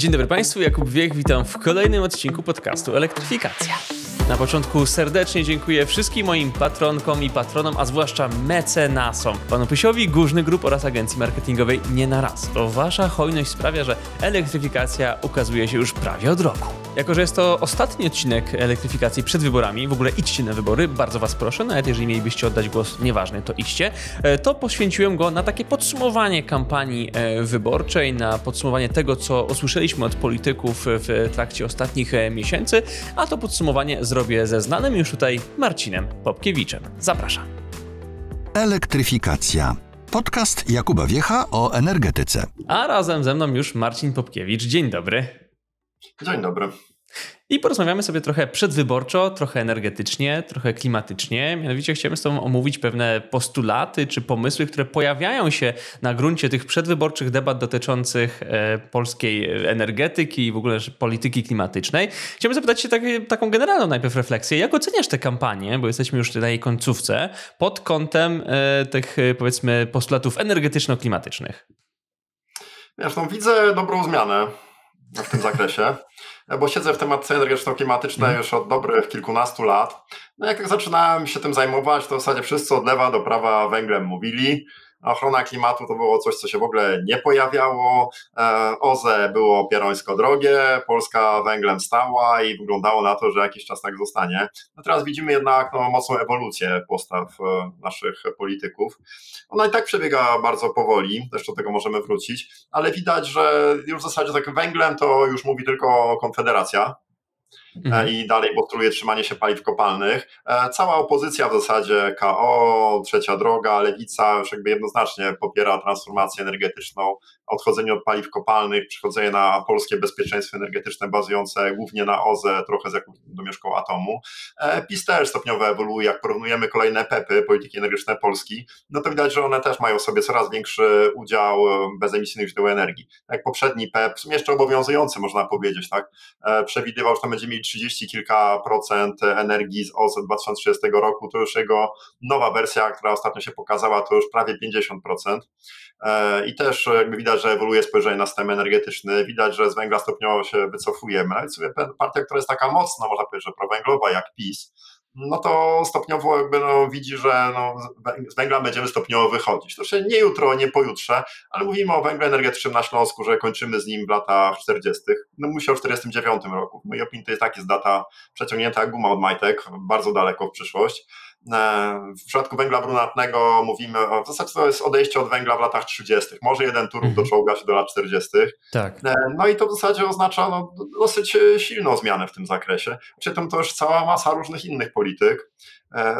Dzień dobry Państwu, Jakub Wiech, witam w kolejnym odcinku podcastu Elektryfikacja. Na początku serdecznie dziękuję wszystkim moim patronkom i patronom, a zwłaszcza mecenasom, panu Pysiowi, Górzny Grup oraz agencji marketingowej Nie na raz. To wasza hojność sprawia, że elektryfikacja ukazuje się już prawie od roku. Jako, że jest to ostatni odcinek elektryfikacji przed wyborami, w ogóle idźcie na wybory, bardzo was proszę, nawet jeżeli mielibyście oddać głos, nieważne, to idźcie, e, to poświęciłem go na takie podsumowanie kampanii e, wyborczej, na podsumowanie tego, co usłyszeliśmy od polityków w trakcie ostatnich e, miesięcy, a to podsumowanie zrobię ze znanym już tutaj Marcinem Popkiewiczem. Zapraszam. Elektryfikacja. Podcast Jakuba Wiecha o energetyce. A razem ze mną już Marcin Popkiewicz. Dzień dobry. Dzień dobry. I porozmawiamy sobie trochę przedwyborczo, trochę energetycznie, trochę klimatycznie. Mianowicie chciałem z Tobą omówić pewne postulaty czy pomysły, które pojawiają się na gruncie tych przedwyborczych debat dotyczących e, polskiej energetyki i w ogóle polityki klimatycznej. Chciałbym zapytać Cię tak, taką generalną najpierw refleksję. Jak oceniasz tę kampanię, bo jesteśmy już na jej końcówce, pod kątem e, tych powiedzmy postulatów energetyczno-klimatycznych? Wiesz, no, widzę dobrą zmianę w tym zakresie, bo siedzę w tematyce energetyczno-klimatycznej mm. już od dobrych kilkunastu lat. No jak tak zaczynałem się tym zajmować, to w zasadzie wszyscy od lewa do prawa węglem mówili. Ochrona klimatu to było coś, co się w ogóle nie pojawiało. E, OZE było pierońsko drogie, Polska węglem stała i wyglądało na to, że jakiś czas tak zostanie. No teraz widzimy jednak no, mocną ewolucję postaw e, naszych polityków. Ona i tak przebiega bardzo powoli, też do tego możemy wrócić, ale widać, że już w zasadzie tak węglem to już mówi tylko Konfederacja mhm. E, i dalej postuluje trzymanie się paliw kopalnych. E, cała opozycja w zasadzie, KO, Trzecia Droga, Lewica już jakby jednoznacznie popiera transformację energetyczną, odchodzenie od paliw kopalnych, przechodzenie na polskie bezpieczeństwo energetyczne bazujące głównie na OZE, trochę z jakąś domieszką atomu. E, PiS też stopniowo ewoluuje, jak porównujemy kolejne PEPy, polityki energetyczne Polski, no to widać, że one też mają sobie coraz większy udział bezemisyjnych źródeł energii. Jak poprzedni PEP, jeszcze obowiązujący można powiedzieć, tak, przewidywał, że tam będzie mieli 30 kilka procent energii z OZE 2030 roku, to już jego nowa wersja, która ostatnio się pokazała, to już prawie 50%. E, I też jakby widać, że ewoluuje spojrzenie na system energetyczny, widać, że z węgla stopniowo się wycofujemy. Nawet sobie partia, która jest taka mocna, można powiedzieć, że prowęglowa jak PiS, no to stopniowo jakby no, widzi, że no, z węgla będziemy stopniowo wychodzić. To się nie jutro, nie pojutrze, ale mówimy o węglu energetycznym na Śląsku, że kończymy z nim w latach 40. No się o 49 roku. W mojej opinii to jest tak jest data przeciągnięta jak guma od majtek, bardzo daleko w przyszłość. E, w przypadku węgla brunatnego mówimy, o, w zasadzie to jest odejście od węgla w latach 30. Może jeden turów mhm. doczołga się do lat 40. Tak. E, no i to w zasadzie oznacza no, dosyć e, silną zmianę w tym zakresie. Przy tym to już cała masa różnych innych polityk.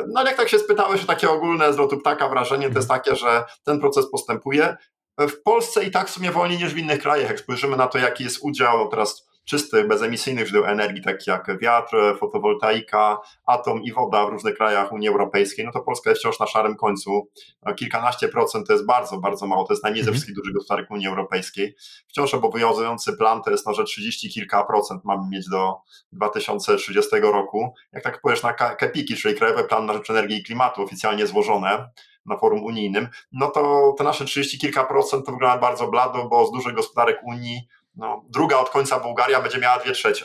No ale jak tak się spytałeś o takie ogólne z lotu ptaka wrażenie, to jest mhm. takie, że ten proces postępuje. W Polsce i tak w sumie wolniej niż w innych krajach. Jak spojrzymy na to, jaki jest udział teraz czystych, bezemisyjnych źródeł energii, takich jak wiatr, fotowoltaika, atom i woda w różnych krajach Unii Europejskiej, no to Polska jest wciąż na szarym końcu. Kilkanaście procent to jest bardzo, bardzo mało, to jest najmniej ze mhm. wszystkich dużych gospodarek Unii Europejskiej. Wciąż obowiązujący plan to jest no, że 30 kilka procent mamy mieć do 2030 roku. Jak tak powiesz na KEPIKI, czyli Krajowy Plan na Rzecz Energii i Klimatu, oficjalnie złożone, na forum unijnym, no to te nasze 30 kilka procent to wygląda bardzo blado, bo z dużych gospodarek Unii no, druga od końca Bułgaria będzie miała dwie trzecie,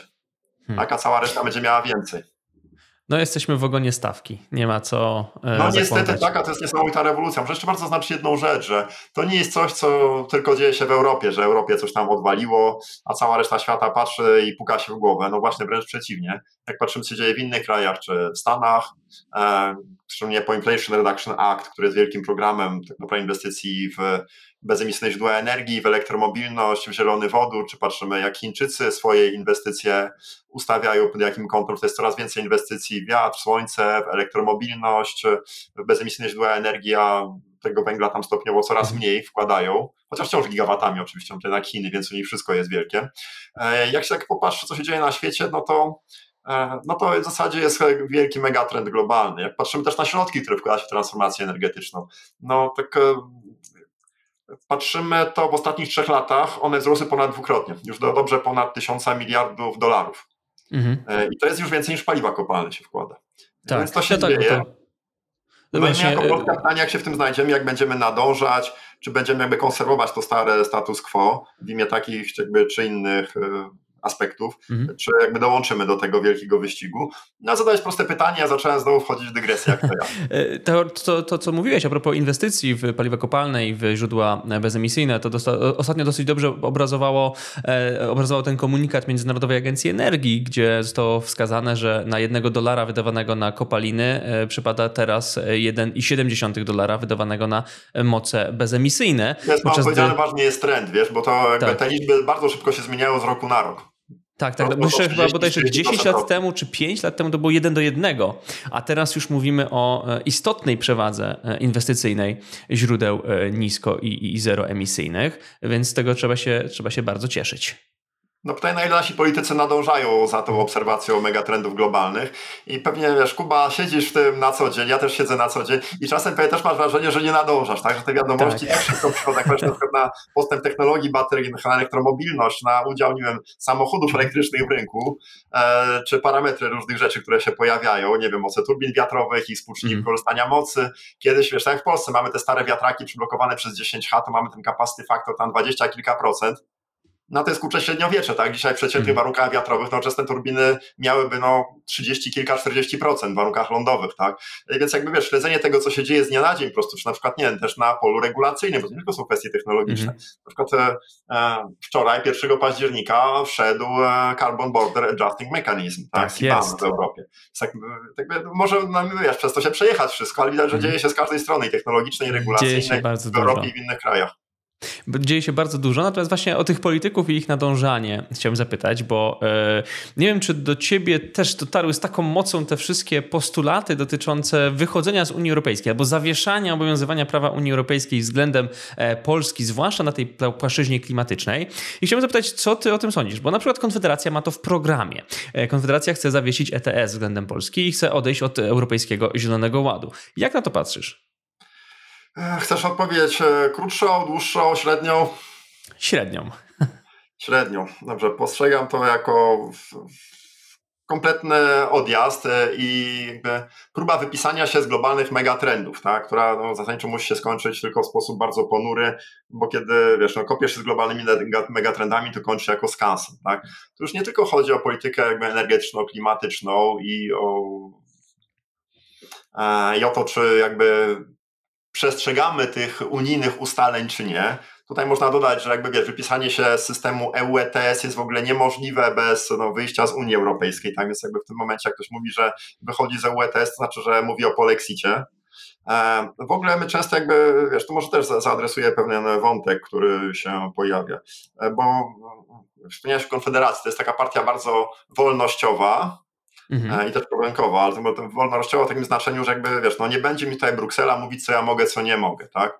hmm. taka cała reszta będzie miała więcej. No jesteśmy w ogonie stawki, nie ma co e, No niestety taka to jest niesamowita rewolucja. Muszę jeszcze bardzo zaznaczyć jedną rzecz, że to nie jest coś, co tylko dzieje się w Europie, że Europie coś tam odwaliło, a cała reszta świata patrzy i puka się w głowę. No właśnie wręcz przeciwnie. Jak patrzymy, co się dzieje w innych krajach, czy w Stanach, e, szczególnie po Inflation Reduction Act, który jest wielkim programem tak naprawdę inwestycji w bezemisyjne źródła energii, w elektromobilność, w zielony wodór, czy patrzymy jak Chińczycy swoje inwestycje ustawiają pod jakim kątem, to jest coraz więcej inwestycji w wiatr, słońce, w elektromobilność, w bezemisyjne źródła energii, a tego węgla tam stopniowo coraz mhm. mniej wkładają, chociaż wciąż gigawatami oczywiście, to jednak Chiny, więc u nich wszystko jest wielkie. E, jak się tak popatrzy, co się dzieje na świecie, no to e, no to w zasadzie jest wielki megatrend globalny. Jak patrzymy też na środki, które wkłada się w transformację energetyczną, no tak e, patrzymy, to w ostatnich trzech latach one wzrosły ponad dwukrotnie, już do dobrze ponad tysiąca miliardów dolarów. Mhm. E, I to jest już więcej niż paliwa kopalne się wkłada. Tak, Więc to się no tak, dzieje. To No, i jako Polska pytanie, jak się w tym znajdziemy, jak będziemy nadążać, czy będziemy jakby konserwować to stare status quo w imię takich jakby czy innych aspektów, mhm. czy jakby dołączymy do tego wielkiego wyścigu. No zadałeś proste pytanie, ja zacząłem znowu wchodzić w dygresję, jak to ja. E, to, to, to, co mówiłeś a propos inwestycji w paliwa kopalne i w źródła bezemisyjne, to dosta, ostatnio dosyć dobrze obrazowało, e, obrazował ten komunikat Międzynarodowej Agencji Energii, gdzie zostało wskazane, że na jednego dolara wydawanego na kopaliny e, przypada teraz 1,7 dolara wydawanego na moce bezemisyjne. Jest mam powiedziane, gdy... ważny jest trend, wiesz, bo to jakby tak. te liczby bardzo szybko się zmieniają z roku na rok. Tak, tak. No, Myślę, że chyba bodajże 10 lat temu czy 5 lat temu to było 1 do 1, a teraz już mówimy o e, istotnej przewadze e, inwestycyjnej źródeł e, nisko i, i zeroemisyjnych, więc z tego trzeba się, trzeba się bardzo cieszyć. No pytanie, na ile nasi politycy nadążają za tą obserwacją megatrendów globalnych i pewnie, wiesz, Kuba, siedzisz w tym na co dzień, ja też siedzę na co dzień i czasem pewnie też masz wrażenie, że nie nadążasz, tak? Że te wiadomości tak. też szybko przychodzą, jak na przykład na postęp technologii bateryjnych, na elektromobilność, na udział, nie wiem, samochodów elektrycznych w rynku, e, czy parametry różnych rzeczy, które się pojawiają, nie wiem, mocy turbin wiatrowych i współczynnik mm. wykorzystania mocy. Kiedyś, wiesz, tak jak w Polsce mamy te stare wiatraki przyblokowane przez 10H, to mamy ten capacity factor tam 20 kilka procent, na te skurcze średniowiecze, tak? Dzisiaj w przeciętnych mm. warunkach wiatrowych nowoczesne turbiny miałyby no 30 kilka, 40% w warunkach lądowych, tak? Więc jakby wiesz, śledzenie tego, co się dzieje z dnia na dzień po prostu, czy na przykład, nie wiem, też na polu regulacyjnym, bo to nie tylko są kwestie technologiczne. Mm. Na przykład e, e wczoraj, 1 października wszedł e, Carbon Border Adjusting Mechanism, tak? tak jest. w Europie. Tak, tak, może, no, wiesz, przez to się przejechać wszystko, ale widać, że mm. dzieje się z każdej strony, technologicznej, regulacyjnej, w Europie dużo. i w innych krajach. Dzieje się bardzo dużo, natomiast właśnie o tych polityków i ich nadążanie chciałem zapytać, bo e, nie wiem, czy do ciebie też dotarły z taką mocą te wszystkie postulaty dotyczące wychodzenia z Unii Europejskiej albo zawieszania obowiązywania prawa Unii Europejskiej względem e, Polski, zwłaszcza na tej płaszczyźnie klimatycznej. I chciałem zapytać, co ty o tym sądzisz? Bo na przykład Konfederacja ma to w programie. E, Konfederacja chce zawiesić ETS względem Polski i chce odejść od Europejskiego Zielonego Ładu. Jak na to patrzysz? Chcesz odpowiedzieć e, krótszą, dłuższą, średnią? Średnią. Średnią. Dobrze, postrzegam to jako kompletny odjazd e, i próba wypisania się z globalnych megatrendów, tak, która no, zasadniczo musi się skończyć tylko w sposób bardzo ponury, bo kiedy wiesz, no, kopiesz się z globalnymi megatrendami, to kończy się jako skansen. Tak. To już nie tylko chodzi o politykę jakby energetyczno-klimatyczną i o, e, i o to, czy jakby przestrzegamy tych unijnych ustaleń, czy nie. Tutaj można dodać, że jakby wiesz, wypisanie się z systemu EU ETS jest w ogóle niemożliwe bez no, wyjścia z Unii Europejskiej. Tak więc jakby w tym momencie, jak ktoś mówi, że wychodzi z EU ETS, to znaczy, że mówi o polexicie. E, w ogóle my często jakby, wiesz, tu może też zaadresuję pewien wątek, który się pojawia, e, bo wspomniałeś o Konfederacji, to jest taka partia bardzo wolnościowa, mhm. E, i też problemkowa, ale to, to wolnościowo w takim znaczeniu, że jakby wiesz, no nie będzie mi tutaj Bruksela mówić, co ja mogę, co nie mogę, tak?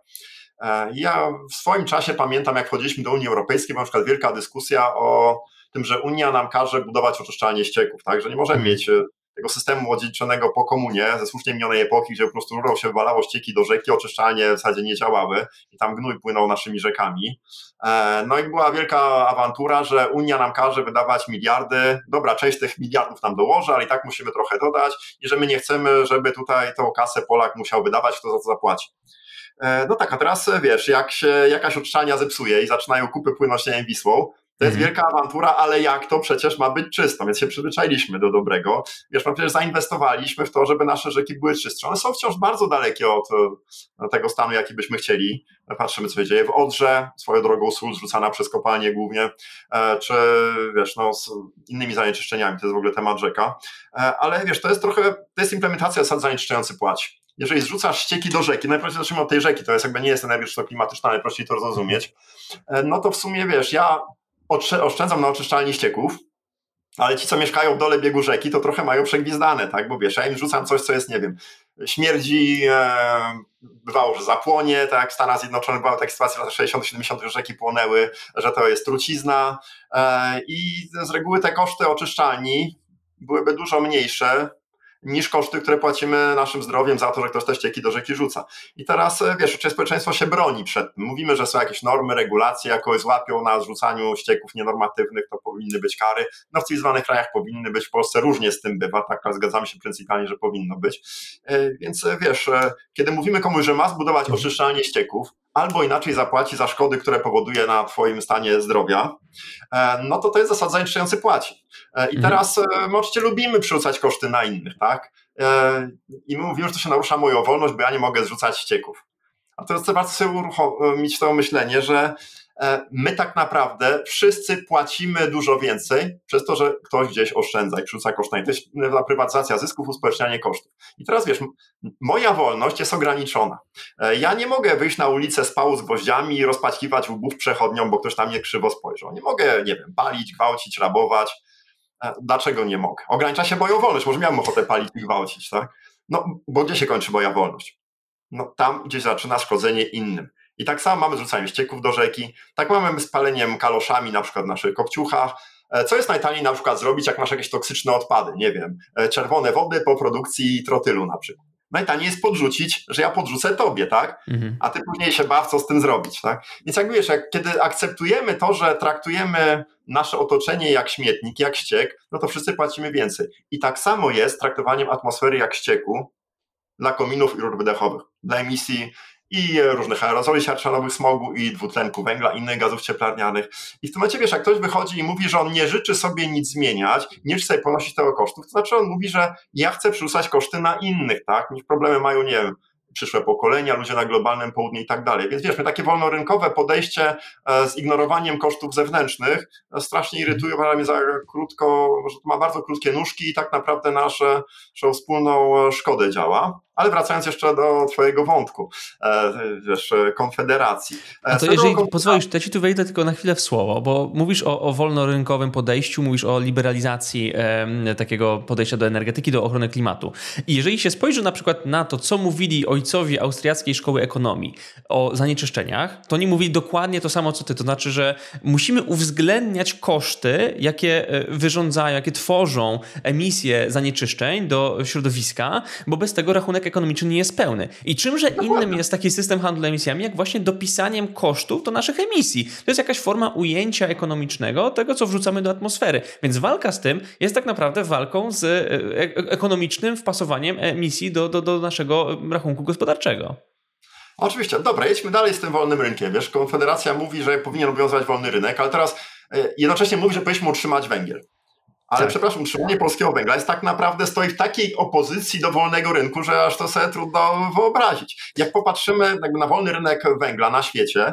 E, ja w swoim czasie pamiętam, jak wchodziliśmy do Unii Europejskiej, była na przykład wielka dyskusja o tym, że Unia nam każe budować oczyszczalnie ścieków, tak? Że nie możemy mhm. mieć e, tego systemu odziedziczonego po komunie, ze słusznie minionej epoki, gdzie po prostu rurą się wywalało ścieki do rzeki, oczyszczalnie w zasadzie nie działały i tam gnój płynął naszymi rzekami. E, no i była wielka awantura, że Unia nam każe wydawać miliardy, dobra, część tych miliardów nam dołoży, ale i tak musimy trochę dodać i że my nie chcemy, żeby tutaj tą kasę Polak musiał wydawać, kto za to zapłaci. E, no tak, a teraz wiesz, jak się jakaś oczyszczalnia zepsuje i zaczynają kupy płynąć Wisłą, to jest mhm. wielka awantura, ale jak to przecież ma być czysto, więc się przyzwyczailiśmy do dobrego. Wiesz, no przecież zainwestowaliśmy w to, żeby nasze rzeki były czystsze. One są wciąż bardzo dalekie od e, tego stanu, jaki byśmy chcieli. Patrzymy, co się dzieje w Odrze, swoją drogą sól zrzucana przez kopalnie głównie, e, czy wiesz, no, z innymi zanieczyszczeniami, to jest w ogóle temat rzeka. E, ale wiesz, to jest trochę, to jest implementacja zasad zanieczyszczający płaci jeżeli zrzucasz ścieki do rzeki, najprościej zacznijmy od tej rzeki, to jest jakby nie jest energetyczno-klimatyczna, najprościej to zrozumieć, no to w sumie wiesz, ja oszczędzam na oczyszczalni ścieków, ale ci, co mieszkają w dole biegu rzeki, to trochę mają przegwizdane, tak? Bo wiesz, ja im rzucam coś, co jest, nie wiem, śmierdzi, e, bywało, że zapłonie, tak? W Stanach Zjednoczonych była taka sytuacja, że 60-70 rzeki płonęły, że to jest trucizna e, i z reguły te koszty oczyszczalni byłyby dużo mniejsze, niż koszty, które płacimy naszym zdrowiem za to, że ktoś te ścieki do rzeki rzuca. I teraz, e, wiesz, oczywiście społeczeństwo się broni przed tym. Mówimy, że są jakieś normy, regulacje, jakoś złapią na zrzucaniu ścieków nienormatywnych, to powinny być kary. No w cywilizowanych krajach powinny być, w Polsce różnie z tym bywa, tak, zgadzamy się pryncypialnie, że powinno być. E, więc e, wiesz, kiedy mówimy komuś, że ma zbudować oczyszczalnię ścieków, albo inaczej zapłaci za szkody, które powoduje na Twoim stanie zdrowia, no to to jest zasada zanieczyszczający płaci. I mhm. teraz my oczywiście lubimy przerzucać koszty na innych, tak? I my mówimy, że to się narusza moją wolność, bo ja nie mogę zrzucać ścieków. A to jest warto sobie mieć to myślenie, że E, my tak naprawdę wszyscy płacimy dużo więcej przez to, że ktoś gdzieś oszczędza i przerzuca kosztami. To jest prywatyzacja zysków, uspołecznianie kosztów. I teraz wiesz, moja wolność jest ograniczona. E, ja nie mogę wyjść na ulicę z pału z gwoździami i rozpaćkiwać łbów przechodniom, bo ktoś tam mnie krzywo spojrzał. Nie mogę, nie wiem, palić, gwałcić, rabować. E, dlaczego nie mogę? Ogranicza się moją wolność. Może miałem ochotę palić i gwałcić, tak? No, bo gdzie się kończy moja wolność? No, tam, gdzie zaczyna szkodzenie innym. I tak samo mamy zrzucanie ścieków do rzeki, tak mamy z paleniem kaloszami na przykład w naszych kopciuchach. E, co jest najtaniej na przykład zrobić, jak masz jakieś toksyczne odpady, nie wiem, e, czerwone wody po produkcji trotylu na przykład. Najtaniej jest podrzucić, że ja podrzucę tobie, tak? Mhm. A ty później się baw, co z tym zrobić, tak? Więc jak wiesz, jak, kiedy akceptujemy to, że traktujemy nasze otoczenie jak śmietnik, jak ściek, no to wszyscy płacimy więcej. I tak samo jest traktowaniem atmosfery jak ścieku dla kominów i rur wydechowych, dla emisji i różnych aerozoli siarczanowych, smogu i dwutlenku węgla, innych gazów cieplarnianych. I w tym momencie, wiesz, jak ktoś wychodzi i mówi, że on nie życzy sobie nic zmieniać, nie chce sobie ponosić tego kosztów, to znaczy on mówi, że ja chcę przerzucać koszty na innych, tak? Niech problemy mają, nie wiem, przyszłe pokolenia, ludzie na globalnym południu i tak dalej. Więc wiesz, my takie wolnorynkowe podejście e, z ignorowaniem kosztów zewnętrznych e, strasznie irytuje, uważam, mnie za krótko, że to ma bardzo krótkie nóżki i tak naprawdę nasze, naszą wspólną szkodę działa. Ale wracając jeszcze do twojego wątku, e, wiesz, konfederacji. A to jeżeli pozwolisz, to ci tu wejdę tylko na chwilę w słowo, bo mówisz o, o wolnorynkowym podejściu, mówisz o liberalizacji e, takiego podejścia do energetyki, do ochrony klimatu. I jeżeli się spojrzy na przykład na to, co mówili ojcowie austriackiej szkoły ekonomii o zanieczyszczeniach, to oni mówili dokładnie to samo, co ty. To znaczy, że musimy uwzględniać koszty, jakie wyrządzają, jakie tworzą emisje zanieczyszczeń do środowiska, bo bez tego rachunek ekonomiczny nie jest pełny. I czymże innym jest taki system handlu emisjami, jak właśnie dopisaniem kosztów do naszych emisji. To jest jakaś forma ujęcia ekonomicznego tego, co wrzucamy do atmosfery. Więc walka z tym jest tak naprawdę walką z e, e, ekonomicznym wpasowaniem emisji do, do, do naszego rachunku gospodarczego. Oczywiście, dobra, jedźmy dalej z tym wolnym rynkiem. Wiesz, Konfederacja mówi, że powinien obowiązywać wolny rynek, ale teraz e, jednocześnie mówi, że powinniśmy utrzymać węgiel. Ale tak. przepraszam, utrzymanie polskiego węgla jest tak naprawdę stoi w takiej opozycji do wolnego rynku, że aż to sobie trudno wyobrazić. Jak popatrzymy na wolny rynek węgla na świecie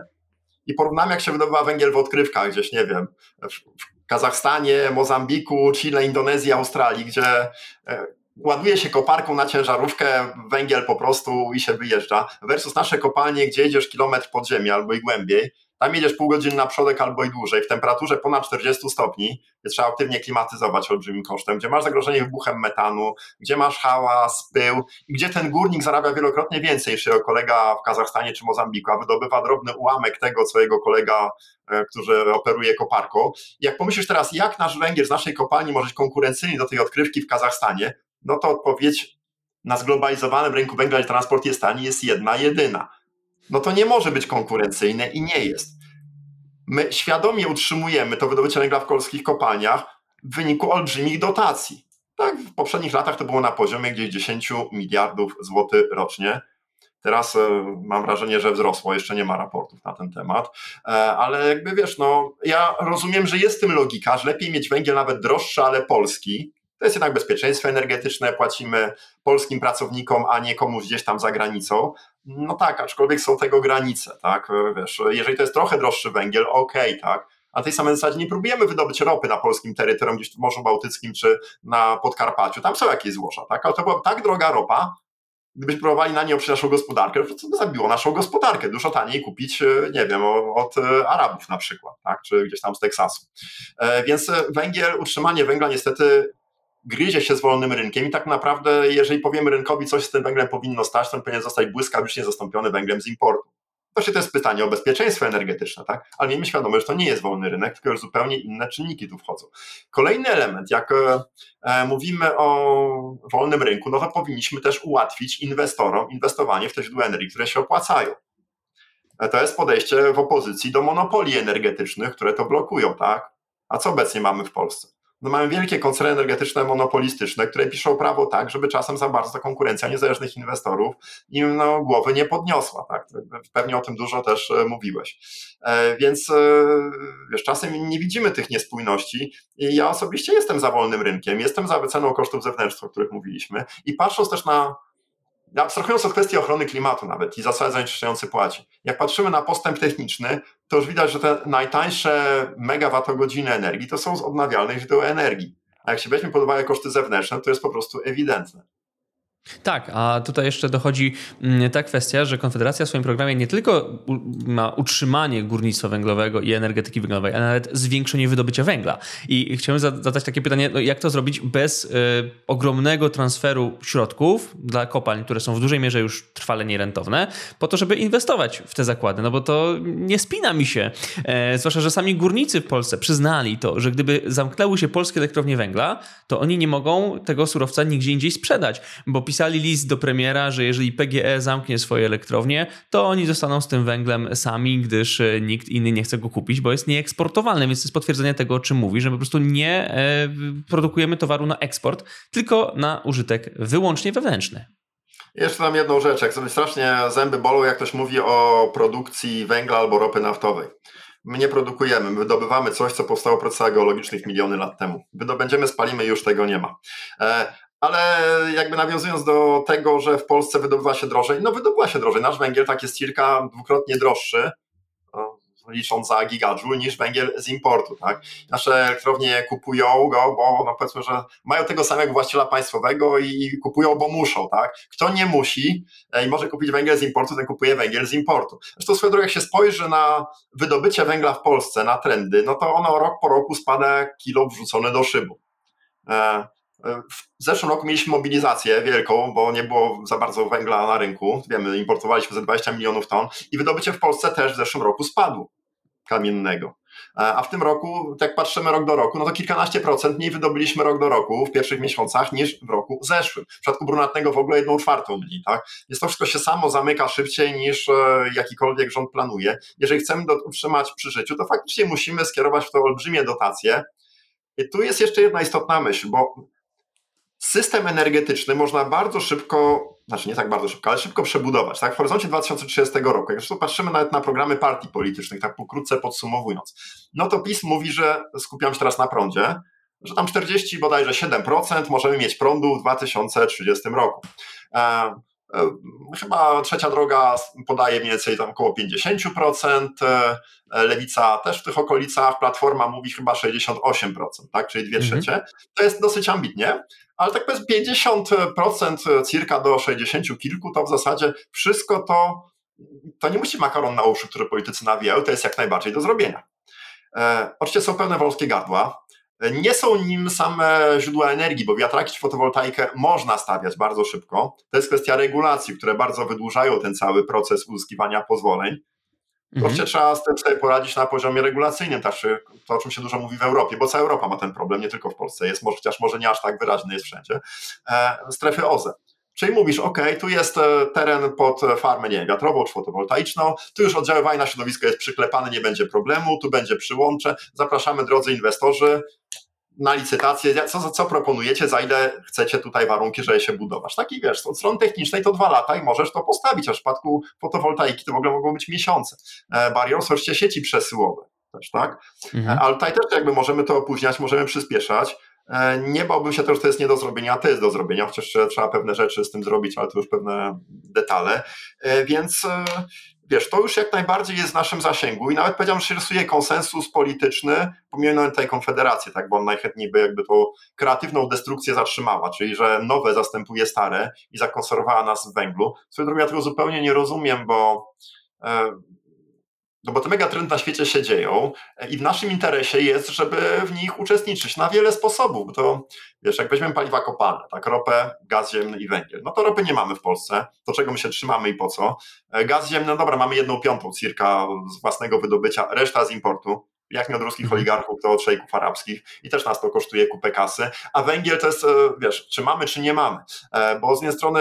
i porównamy, jak się wydobywa węgiel w odkrywkach gdzieś, nie wiem, w Kazachstanie, Mozambiku, Chile, Indonezji, Australii, gdzie e, ładuje się koparką na ciężarówkę, węgiel po prostu i się wyjeżdża, versus nasze kopalnie, gdzie jedziesz kilometr pod ziemię albo i głębiej, tam jedziesz pół godziny na przodek albo i dłużej, w temperaturze ponad 40 stopni, gdzie trzeba aktywnie klimatyzować olbrzymim kosztem, gdzie masz zagrożenie wybuchem metanu, gdzie masz hałas, pył i gdzie ten górnik zarabia wielokrotnie więcej niż jego kolega w Kazachstanie czy Mozambiku, a wydobywa drobny ułamek tego, co jego kolega, e, który operuje koparką. Jak pomyślisz teraz, jak nasz węgiel z naszej kopalni może być konkurencyjny do tej odkrywki w Kazachstanie, no to odpowiedź na zglobalizowanym rynku węgla i transport jest tani, jest jedna, jedyna no to nie może być konkurencyjne i nie jest. My świadomie utrzymujemy to wydobycie węgla w polskich kopalniach w wyniku olbrzymich dotacji. Tak, w poprzednich latach to było na poziomie gdzieś 10 miliardów złotych rocznie. Teraz e, mam wrażenie, że wzrosło, jeszcze nie ma raportów na ten temat, e, ale jakby wiesz, no ja rozumiem, że jest w tym logika, że lepiej mieć węgiel nawet droższy, ale polski, to jest jednak bezpieczeństwo energetyczne, płacimy polskim pracownikom, a nie komuś gdzieś tam za granicą. No tak, aczkolwiek są tego granice, tak? Wiesz, jeżeli to jest trochę droższy węgiel, okej, okay, tak. A tej samej zasadzie nie próbujemy wydobyć ropy na polskim terytorium, gdzieś w Morzu Bałtyckim czy na Podkarpaciu. Tam są jakieś złoża, tak? Ale to była tak droga ropa, gdybyśmy próbowali na nie oprzeć naszą gospodarkę, to by zabiło naszą gospodarkę. Dużo taniej kupić, e, nie wiem, od e, Arabów na przykład, tak? czy gdzieś tam z Teksasu. E, więc węgiel, utrzymanie węgla niestety gryzie się z wolnym rynkiem i tak naprawdę, jeżeli powiemy rynkowi, coś z tym węglem powinno stać, to on powinien zostać błyskawicznie zastąpiony węglem z importu. To się to jest pytanie o bezpieczeństwo energetyczne, tak? Ale miejmy świadomość, że to nie jest wolny rynek, tylko już zupełnie inne czynniki tu wchodzą. Kolejny element, jak e, e, mówimy o wolnym rynku, no to powinniśmy też ułatwić inwestorom inwestowanie w te źródła energii, które się opłacają. E, to jest podejście w opozycji do monopolii energetycznych, które to blokują, tak? A co obecnie mamy w Polsce? No mamy wielkie koncerny energetyczne monopolistyczne, które piszą prawo tak, żeby czasem za bardzo konkurencja niezależnych inwestorów im no, głowy nie podniosła. Tak? Pewnie o tym dużo też e, mówiłeś. E, więc e, wiesz, czasem nie widzimy tych niespójności i ja osobiście jestem za wolnym rynkiem, jestem za wyceną kosztów zewnętrznych, o których mówiliśmy i patrząc też na abstrahując od kwestii ochrony klimatu nawet i zasady zanieczyszczający płaci, jak patrzymy na postęp techniczny, to już widać, że te najtańsze megawattogodziny energii to są z odnawialnych źródeł energii. A jak się weźmie pod uwagę koszty zewnętrzne, to jest po prostu ewidentne. Tak, a tutaj jeszcze dochodzi mm, ta kwestia, że Konfederacja w swoim programie nie tylko ma utrzymanie górnictwa węglowego i energetyki węglowej, ale nawet zwiększenie wydobycia węgla. I chciałem zadać takie pytanie, no jak to zrobić bez y, ogromnego transferu środków dla kopalń, które są w dużej mierze już trwale nierentowne, po to, żeby inwestować w te zakłady, no bo to nie spina mi się. E, zwłaszcza, że sami górnicy w Polsce przyznali to, że gdyby zamknęły się polskie elektrownie węgla, to oni nie mogą tego surowca nigdzie indziej sprzedać, bo pisali list do premiera, że jeżeli PGE zamknie swoje elektrownie, to oni zostaną z tym węglem sami, gdyż e, nikt inny nie chce go kupić, bo jest nieeksportowalny, więc to jest potwierdzenie tego, o czym mówi, że po prostu nie e, produkujemy towaru na eksport, tylko na użytek wyłącznie wewnętrzny. Jeszcze tam jedną rzecz, jak sobie strasznie zęby bolą, jak ktoś mówi o produkcji węgla albo ropy naftowej. My nie produkujemy, my wydobywamy coś, co powstało w procesach geologicznych miliony lat temu. Wydobędziemy, spalimy już tego nie ma. Ale jakby nawiązując do tego, że w Polsce wydobywa się drożej, no wydobywa się drożej. Nasz węgiel tak jest kilka, dwukrotnie droższy, licząc za gigajoule, niż węgiel z importu. Tak? Nasze elektrownie kupują go, bo no powiedzmy, że mają tego samego właściciela państwowego i kupują, bo muszą. Tak? Kto nie musi e, i może kupić węgiel z importu, ten kupuje węgiel z importu. Zresztą swoją drogą, jak się spojrzy na wydobycie węgla w Polsce, na trendy, no to ono rok po roku spada kilo wrzucone do szybu. E, w zeszłym roku mieliśmy mobilizację wielką, bo nie było za bardzo węgla na rynku. Wiemy, importowaliśmy ze 20 milionów ton i wydobycie w Polsce też w zeszłym roku spadło kamiennego. A w tym roku, jak patrzymy rok do roku, no to kilkanaście procent mniej wydobyliśmy rok do roku w pierwszych miesiącach niż w roku zeszłym. W przypadku brunatnego w ogóle jedną czwartą mniej. Tak? Więc to wszystko się samo zamyka szybciej niż e, jakikolwiek rząd planuje. Jeżeli chcemy to utrzymać przy życiu, to faktycznie musimy skierować w to olbrzymie dotacje. I tu jest jeszcze jedna istotna myśl, bo system energetyczny można bardzo szybko, znaczy nie tak bardzo szybko, ale szybko przebudować. Tak? W horyzoncie 2030 roku, jak zresztą patrzymy nawet na programy partii politycznych, tak pokrótce podsumowując, no to PiS mówi, że skupiam się teraz na prądzie, że tam 40 bodajże 7% możemy mieć prądu w 2030 roku. E, chyba trzecia droga podaje mniej więcej tam około 50%, e, lewica też w tych okolicach, platforma mówi chyba 68%, tak? czyli dwie mhm. trzecie. To jest dosyć ambitnie, ale tak powiedzmy 50% cirka do 60 kilku, to w zasadzie wszystko to, to nie musi makaron na uszy, które politycy nawijają, to jest jak najbardziej do zrobienia. E, oczywiście są pewne wąskie gardła, nie są nim same źródła energii, bo wiatraki czy fotowoltaikę można stawiać bardzo szybko. To jest kwestia regulacji, które bardzo wydłużają ten cały proces uzyskiwania pozwoleń. Wreszcie mhm. trzeba z tym sobie poradzić na poziomie regulacyjnym, znaczy to o czym się dużo mówi w Europie, bo cała Europa ma ten problem, nie tylko w Polsce jest, chociaż może nie aż tak wyraźny jest wszędzie, e, strefy OZE. Czyli mówisz, ok, tu jest e, teren pod farmę, nie wiatrową czy fotowoltaiczną, tu już oddziaływanie na środowisko jest przyklepane, nie będzie problemu, tu będzie przyłącze, zapraszamy drodzy inwestorzy, na licytację, co, co proponujecie, za ile chcecie tutaj warunki, żeby się budować. Taki wiesz, od strony technicznej to dwa lata i możesz to postawić, a w przypadku fotowoltaiki to w ogóle mogą być miesiące. E, barierą są sieci przesyłowe też, tak? Mhm. E, ale tutaj też jakby możemy to opóźniać, możemy przyspieszać. E, nie bałbym się też, że to jest nie do zrobienia, a to jest do zrobienia, chociaż trzeba pewne rzeczy z tym zrobić, ale to już pewne detale. Więc wiesz, to już jak najbardziej jest w naszym zasięgu i nawet powiedziałbym, że rysuje konsensus polityczny, pomimo tej konfederacji, tak, bo on najchętniej by jakby tą kreatywną destrukcję zatrzymała, czyli że nowe zastępuje stare i zakonserwowała nas w węglu. Swoją drogą ja tego zupełnie nie rozumiem, bo e, No bo te megatrendy na świecie się dzieją e, i w naszym interesie jest, żeby w nich uczestniczyć na wiele sposobów. To wiesz, jak weźmiemy paliwa kopalne, tak, ropę, gaz ziemny i węgiel, no to ropy nie mamy w Polsce, to czego my się trzymamy i po co? E, Gaz ziemny, no dobra, mamy jedną piątą cirka z własnego wydobycia, reszta z importu. Jak nie od ruskich Mhm. oligarchów, to od szejków arabskich i też nas to kosztuje kupę kasy. A węgiel to jest, e, wiesz, czy mamy, czy nie mamy. Bo z jednej strony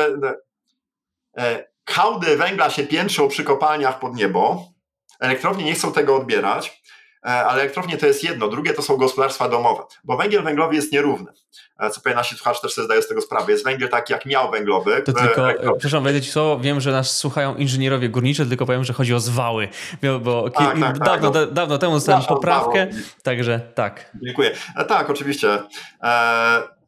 hałdy węgla się piętrzą przy kopalniach pod niebo, elektrownie nie chcą tego odbierać, e, ale elektrownie to jest jedno, drugie to są gospodarstwa domowe, bo węgiel węglowy jest nierówny. E, Co pewnie nasi słuchacze też sobie zdają z tego sprawę. Jest węgiel taki jak miał węglowy. To w tylko, przepraszam, wejdę ci słowo, wiem, że nas słuchają inżynierowie górniczy, tylko powiem, że chodzi o zwały, bo, Tak, tak, tak, dawno, no. da, dawno temu dostałem poprawkę, także tak. Dziękuję. E, Tak, oczywiście. E, e,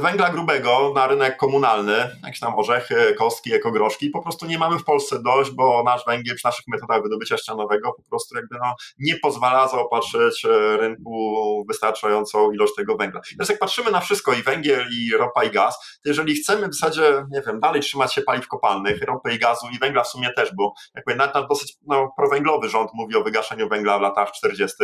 Węgla grubego na rynek komunalny, jakieś tam orzechy, kostki, ekogroszki, po prostu nie mamy w Polsce dość, bo nasz węgiel przy naszych metodach wydobycia ścianowego po prostu jakby no, nie pozwala zaopatrzyć e, rynku wystarczającą ilość tego węgla. Teraz jak patrzymy na wszystko, i węgiel, i ropa, i gaz, to jeżeli chcemy w zasadzie, nie wiem, dalej trzymać się paliw kopalnych, ropy i gazu, i węgla w sumie też, bo jakby nawet nasz dosyć no, prowęglowy rząd mówi o wygaszeniu węgla w latach 40.,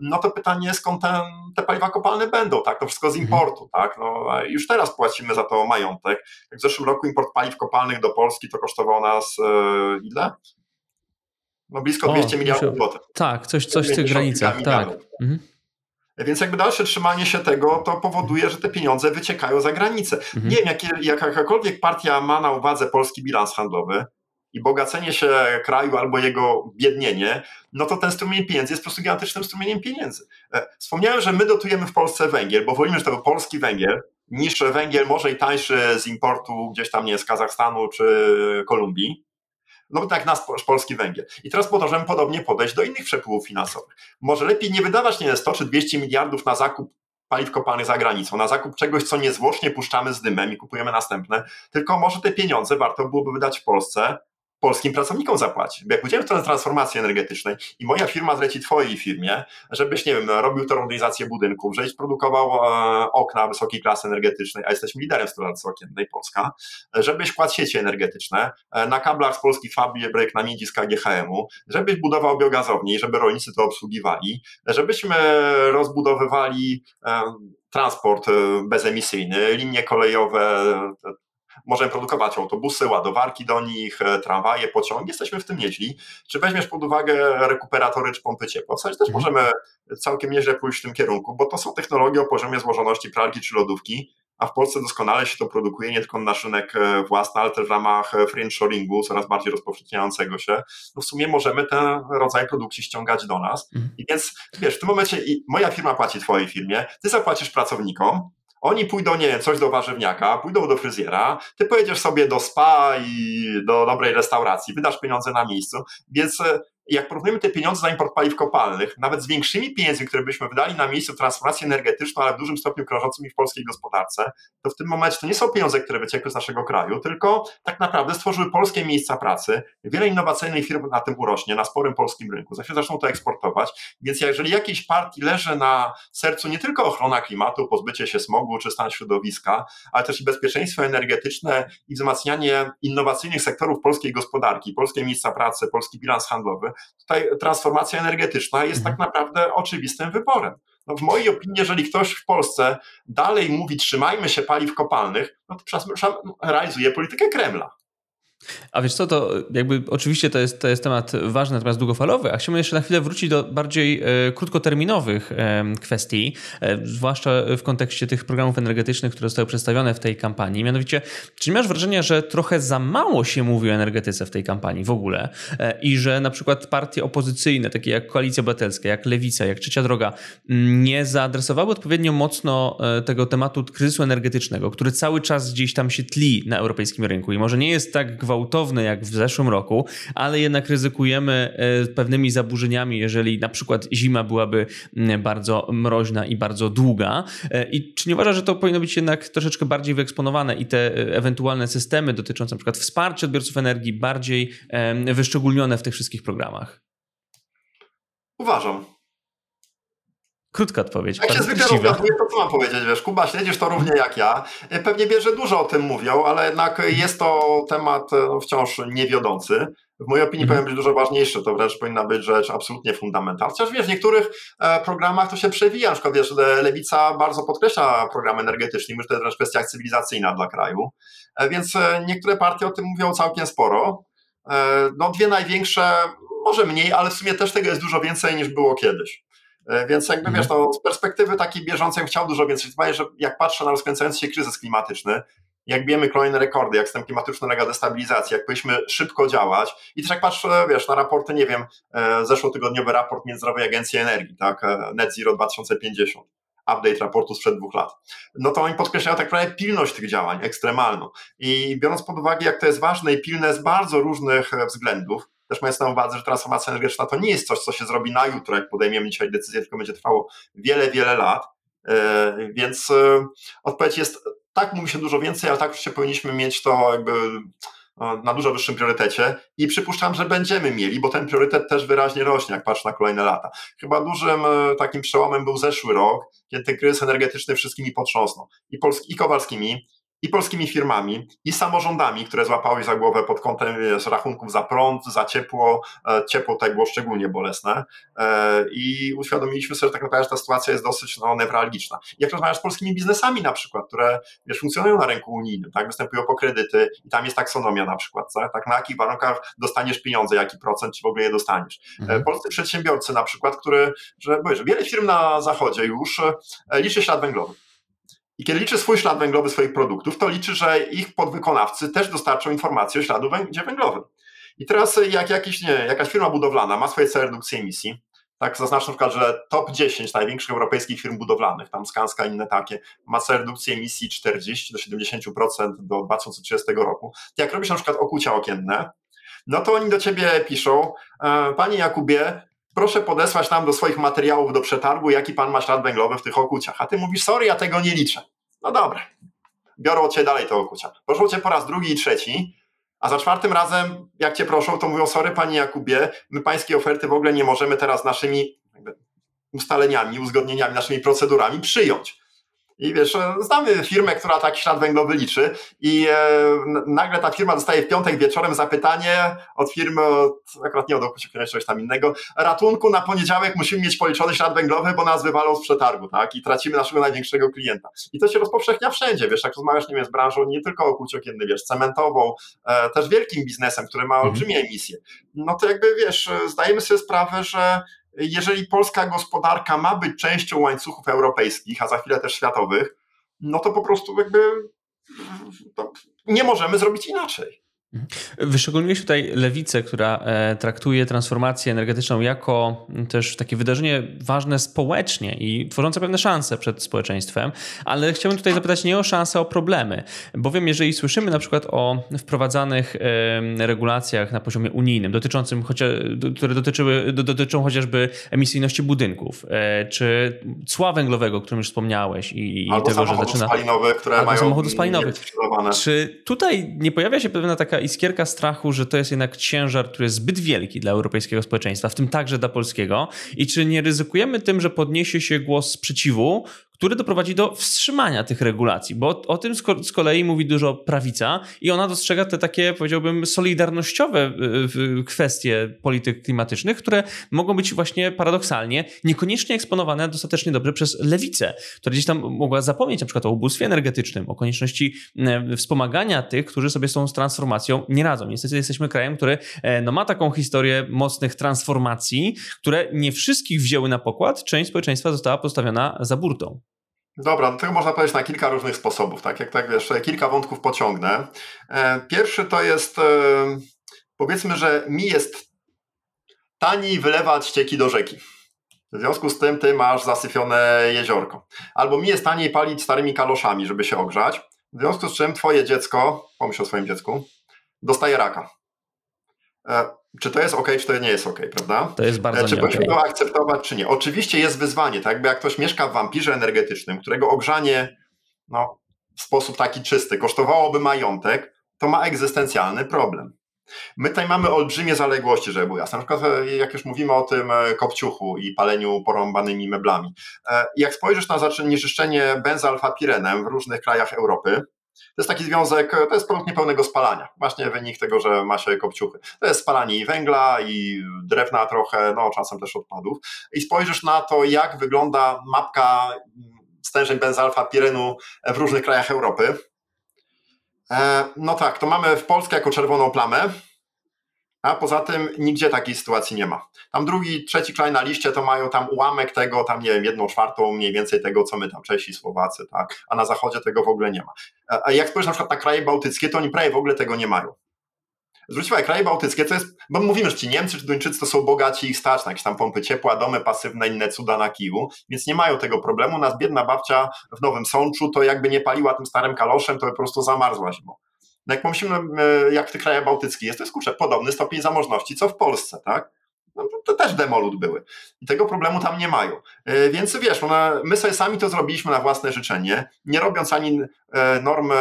no to pytanie, skąd ten, te paliwa kopalne będą, tak? To wszystko z importu, tak? No, już teraz płacimy za to majątek. Jak w zeszłym roku import paliw kopalnych do Polski to kosztował nas e, ile? No blisko O, 200 miliardów złotych. Tak, coś, coś w tych 50 granicach, tak. Mhm. Więc jakby dalsze trzymanie się tego, to powoduje, że te pieniądze wyciekają za granicę. Mhm. Nie wiem, jak jakakolwiek partia ma na uwadze polski bilans handlowy i bogacenie się kraju albo jego biednienie, no to ten strumień pieniędzy jest po prostu gigantycznym strumieniem pieniędzy. E, Wspomniałem, że my dotujemy w Polsce węgiel, bo wolimy, że to był polski węgiel, niż węgiel może i tańszy z importu gdzieś tam, nie z Kazachstanu czy Kolumbii. No tak nasz po- polski węgiel. I teraz możemy podobnie podejść do innych przepływów finansowych. Może lepiej nie wydawać nie wiem, 100 czy 200 miliardów na zakup paliw kopalnych za granicą, na zakup czegoś, co niezwłocznie puszczamy z dymem i kupujemy następne, tylko może te pieniądze warto byłoby wydać w Polsce, polskim pracownikom zapłacić. Bo jak pójdziemy w transformacji energetycznej i moja firma zleci twojej firmie, żebyś, nie wiem, no, robił termomodernizację budynków, żebyś produkował e, okna wysokiej klasy energetycznej, a jesteśmy liderem w stolarce okiennej Polska, żebyś kładł sieci energetyczne e, na kablach z polskich fabryk na miedzi z KGHM-u, żebyś budował biogazownie żeby rolnicy to obsługiwali, żebyśmy rozbudowywali e, transport e, bezemisyjny, linie kolejowe, możemy produkować autobusy, ładowarki do nich, e, tramwaje, pociągi, jesteśmy w tym nieźli. Czy weźmiesz pod uwagę rekuperatory czy pompy ciepła? W zasadzie też Mhm. możemy całkiem nieźle pójść w tym kierunku, bo to są technologie o poziomie złożoności pralki czy lodówki, a w Polsce doskonale się to produkuje nie tylko na nasz rynek e, własny, ale też w ramach e, friendshoringu, coraz bardziej rozpowszechniającego się. No w sumie możemy ten rodzaj produkcji ściągać do nas. Mhm. I więc wiesz, w tym momencie moja firma płaci twojej firmie, ty zapłacisz pracownikom, oni pójdą, nie wiem, coś do warzywniaka, pójdą do fryzjera, ty pojedziesz sobie do spa i do dobrej restauracji, wydasz pieniądze na miejscu, więc e, jak porównujemy te pieniądze za import paliw kopalnych, nawet z większymi pieniędzmi, które byśmy wydali na miejscu transformacji energetyczną, ale w dużym stopniu krążącymi w polskiej gospodarce, to w tym momencie to nie są pieniądze, które wyciekły z naszego kraju, tylko tak naprawdę stworzyły polskie miejsca pracy. Wiele innowacyjnych firm na tym urośnie, na sporym polskim rynku. Za chwilę zaczną to eksportować. Więc jeżeli jakiejś partii leży na sercu nie tylko ochrona klimatu, pozbycie się smogu czy stan środowiska, ale też i bezpieczeństwo energetyczne i wzmacnianie innowacyjnych sektorów polskiej gospodarki, polskie miejsca pracy, polski bilans handlowy, tutaj transformacja energetyczna jest Mhm. tak naprawdę oczywistym wyborem. No w mojej opinii, jeżeli ktoś w Polsce dalej mówi trzymajmy się paliw kopalnych, no to realizuje politykę Kremla. A wiesz co, to jakby oczywiście to jest, to jest temat ważny, natomiast długofalowy, a chciałbym jeszcze na chwilę wrócić do bardziej e, krótkoterminowych e, kwestii, e, zwłaszcza w kontekście tych programów energetycznych, które zostały przedstawione w tej kampanii. Mianowicie, czy nie masz wrażenia, że trochę za mało się mówi o energetyce w tej kampanii w ogóle e, i że na przykład partie opozycyjne, takie jak Koalicja Obywatelska, jak Lewica, jak Trzecia Droga, m, nie zaadresowały odpowiednio mocno e, tego tematu kryzysu energetycznego, który cały czas gdzieś tam się tli na europejskim rynku i może nie jest tak gwałtowny jak w zeszłym roku, ale jednak ryzykujemy e, pewnymi zaburzeniami, jeżeli na przykład zima byłaby bardzo mroźna i bardzo długa. E, I czy nie uważasz, że to powinno być jednak troszeczkę bardziej wyeksponowane i te e, ewentualne systemy dotyczące na przykład wsparcia odbiorców energii bardziej wyszczególnione w tych wszystkich programach? Uważam. Krótka odpowiedź. Jak się zwykle rozgaduje, to co mam powiedzieć, wiesz, Kuba, śledzisz to równie jak ja. Pewnie wiesz, że dużo o tym mówią, ale jednak jest to temat no, wciąż niewiodący. w mojej opinii Mhm. powinien być dużo ważniejszy, to wręcz powinna być rzecz absolutnie fundamentalna. Chociaż wiesz, w niektórych e, programach to się przewija, na przykład wiesz, le- Lewica bardzo podkreśla program energetyczny, myślę, że to jest wręcz kwestia cywilizacyjna dla kraju, e, więc e, niektóre partie o tym mówią całkiem sporo. E, No dwie największe, może mniej, ale w sumie też tego jest dużo więcej niż było kiedyś. E, Więc jakby Mhm. wiesz, no, z perspektywy takiej bieżącej chciał dużo więcej. Chyba, że jak patrzę na rozkręcający się kryzys klimatyczny, jak bijemy kolejne rekordy, jak system klimatyczny ulega destabilizacji, jak powinniśmy szybko działać i też jak patrzę, wiesz, na raporty, nie wiem, e, zeszłotygodniowy raport Międzynarodowej Agencji Energii, tak, e, Net Zero 2050, update raportu sprzed dwóch lat, no to oni podkreślają tak naprawdę pilność tych działań, ekstremalną. I biorąc pod uwagę, jak to jest ważne i pilne z bardzo różnych względów, też mając na uwadze, że transformacja energetyczna to nie jest coś, co się zrobi na jutro, jak podejmiemy dzisiaj decyzję, tylko będzie trwało wiele, wiele lat. E, Więc e, odpowiedź jest, tak mówi się dużo więcej, ale tak oczywiście powinniśmy mieć to jakby e, na dużo wyższym priorytecie i przypuszczam, że będziemy mieli, bo ten priorytet też wyraźnie rośnie, jak patrzę na kolejne lata. Chyba dużym takim przełomem był zeszły rok, kiedy ten kryzys energetyczny wszystkimi potrząsnął. I, Polski, i Kowalskimi, i polskimi firmami, i samorządami, które złapały za głowę pod kątem wiesz, rachunków za prąd, za ciepło. E, Ciepło tutaj było szczególnie bolesne. E, I uświadomiliśmy sobie, że tak naprawdę ta sytuacja jest dosyć no, newralgiczna. Jak rozmawiasz z polskimi biznesami na przykład, które wiesz, funkcjonują na rynku unijnym, tak, występują po kredyty i tam jest taksonomia na przykład, tak, tak na jakich warunkach dostaniesz pieniądze, jaki procent, czy w ogóle je dostaniesz. Mhm. E, Polscy przedsiębiorcy na przykład, który, że, bo wiesz, wiele firm na zachodzie już liczy ślad węglowy. I kiedy liczy swój ślad węglowy swoich produktów, to liczy, że ich podwykonawcy też dostarczą informacji o śladu węglowym. I teraz jak jakiś, nie, jakaś firma budowlana ma swoje cele redukcji emisji, tak zaznaczę na przykład, że top 10 największych europejskich firm budowlanych, tam Skanska i inne takie, ma cel redukcji emisji 40 do 70% do 2030 roku. Jak robisz na przykład okucia okienne, no to oni do ciebie piszą, e, panie Jakubie, proszę podesłać nam do swoich materiałów do przetargu, jaki pan ma ślad węglowy w tych okuciach. A ty mówisz, sorry, ja tego nie liczę. No dobra. Biorą ciebie dalej te okucia. Proszą cię po raz drugi i trzeci, a za czwartym razem, jak cię proszą, to mówią, sorry, panie Jakubie, my pańskiej oferty w ogóle nie możemy teraz naszymi ustaleniami, uzgodnieniami, naszymi procedurami przyjąć. I wiesz, e, znamy firmę, która taki ślad węglowy liczy i e, nagle ta firma dostaje w piątek wieczorem zapytanie od firmy, od, akurat nie od okucia, czegoś tam innego, ratunku na poniedziałek musimy mieć policzony ślad węglowy, bo nas wywalą z przetargu, tak? I tracimy naszego największego klienta. I to się rozpowszechnia wszędzie, wiesz, jak rozmawiasz, nie wiem, z branżą, nie tylko okuć okienny, wiesz, cementową, e, też wielkim biznesem, który ma Mhm. olbrzymie emisje. No to jakby, wiesz, zdajemy sobie sprawę, że jeżeli polska gospodarka ma być częścią łańcuchów europejskich, a za chwilę też światowych, no to po prostu jakby to nie możemy zrobić inaczej. Wyszczególniłeś tutaj lewicę, która e, traktuje transformację energetyczną jako też takie wydarzenie ważne społecznie i tworzące pewne szanse przed społeczeństwem, ale chciałbym tutaj zapytać nie o szanse, o problemy, bowiem jeżeli słyszymy na przykład o wprowadzanych regulacjach na poziomie unijnym, dotyczącym które dotyczyły, do, dotyczą chociażby emisyjności budynków, e, czy cła węglowego, o którym już wspomniałeś i, Albo tego, że samochodów zaczyna... spalinowych, które Albo mają samochodów spalinowych. Czy tutaj nie pojawia się pewna taka iskierka strachu, że to jest jednak ciężar, który jest zbyt wielki dla europejskiego społeczeństwa, w tym także dla polskiego? I czy nie ryzykujemy tym, że podniesie się głos sprzeciwu, który doprowadzi do wstrzymania tych regulacji? Bo o, tym z, ko- z kolei mówi dużo prawica i ona dostrzega te takie, powiedziałbym, solidarnościowe y, kwestie polityk klimatycznych, które mogą być właśnie paradoksalnie niekoniecznie eksponowane dostatecznie dobrze przez lewicę, która gdzieś tam mogła zapomnieć na przykład o ubóstwie energetycznym, o konieczności e, wspomagania tych, którzy sobie z tą transformacją nie radzą. Niestety jesteśmy krajem, który e, no, ma taką historię mocnych transformacji, które nie wszystkich wzięły na pokład. Część społeczeństwa została postawiona za burtą. Dobra, do tego można powiedzieć na kilka różnych sposobów, tak jak tak wiesz, kilka wątków pociągnę. E, Pierwszy to jest, e, powiedzmy, że mi jest taniej wylewać ścieki do rzeki. W związku z tym ty masz zasyfione jeziorko. Albo mi jest taniej palić starymi kaloszami, żeby się ogrzać. W związku z czym twoje dziecko, pomyśl o swoim dziecku, dostaje raka. Czy to jest ok, czy to nie jest ok, prawda? To jest bardzo E, Czy powinniśmy okej. to akceptować, czy nie? Oczywiście jest wyzwanie, tak jakby jak ktoś mieszka w wampirze energetycznym, którego ogrzanie no, w sposób taki czysty kosztowałoby majątek, to ma egzystencjalny problem. My tutaj mamy olbrzymie zaległości, żeby było jasne. Na przykład e, jak już mówimy o tym e, kopciuchu i paleniu porąbanymi meblami. Jak spojrzysz na zanieczyszczenie benzalfapirenem w różnych krajach Europy, To jest taki związek, to jest produkt niepełnego spalania. Właśnie wynik tego, że ma się kopciuchy. To jest spalanie i węgla, i drewna trochę, no czasem też odpadów. I spojrzysz na to, jak wygląda mapka stężeń benzalfa pirenu w różnych krajach Europy. E, no tak, to mamy w Polskę jako czerwoną plamę, a poza tym nigdzie takiej sytuacji nie ma. Tam drugi, trzeci kraj na liście to mają tam ułamek tego, tam nie wiem, jedną czwartą mniej więcej tego, co my tam, Czesi, Słowacy, tak, a na zachodzie tego w ogóle nie ma. A jak spojrzysz na przykład na kraje bałtyckie, to oni prawie w ogóle tego nie mają. Zwróć uwagę, kraje bałtyckie to jest, bo mówimy, że ci Niemcy czy Duńczycy to są bogaci i stać na jakieś tam pompy ciepła, domy pasywne, inne cuda na kiju, więc nie mają tego problemu. Nas biedna babcia w Nowym Sączu to jakby nie paliła tym starym kaloszem, to po prostu zamarzła zimą. No jak pomyślimy, e, jak w tych krajach bałtyckich jest, to jest kurczę, podobny stopień zamożności, co w Polsce, tak? No, to też demolut były. I tego problemu tam nie mają. E, więc wiesz, my sobie sami to zrobiliśmy na własne życzenie, nie robiąc ani e, normy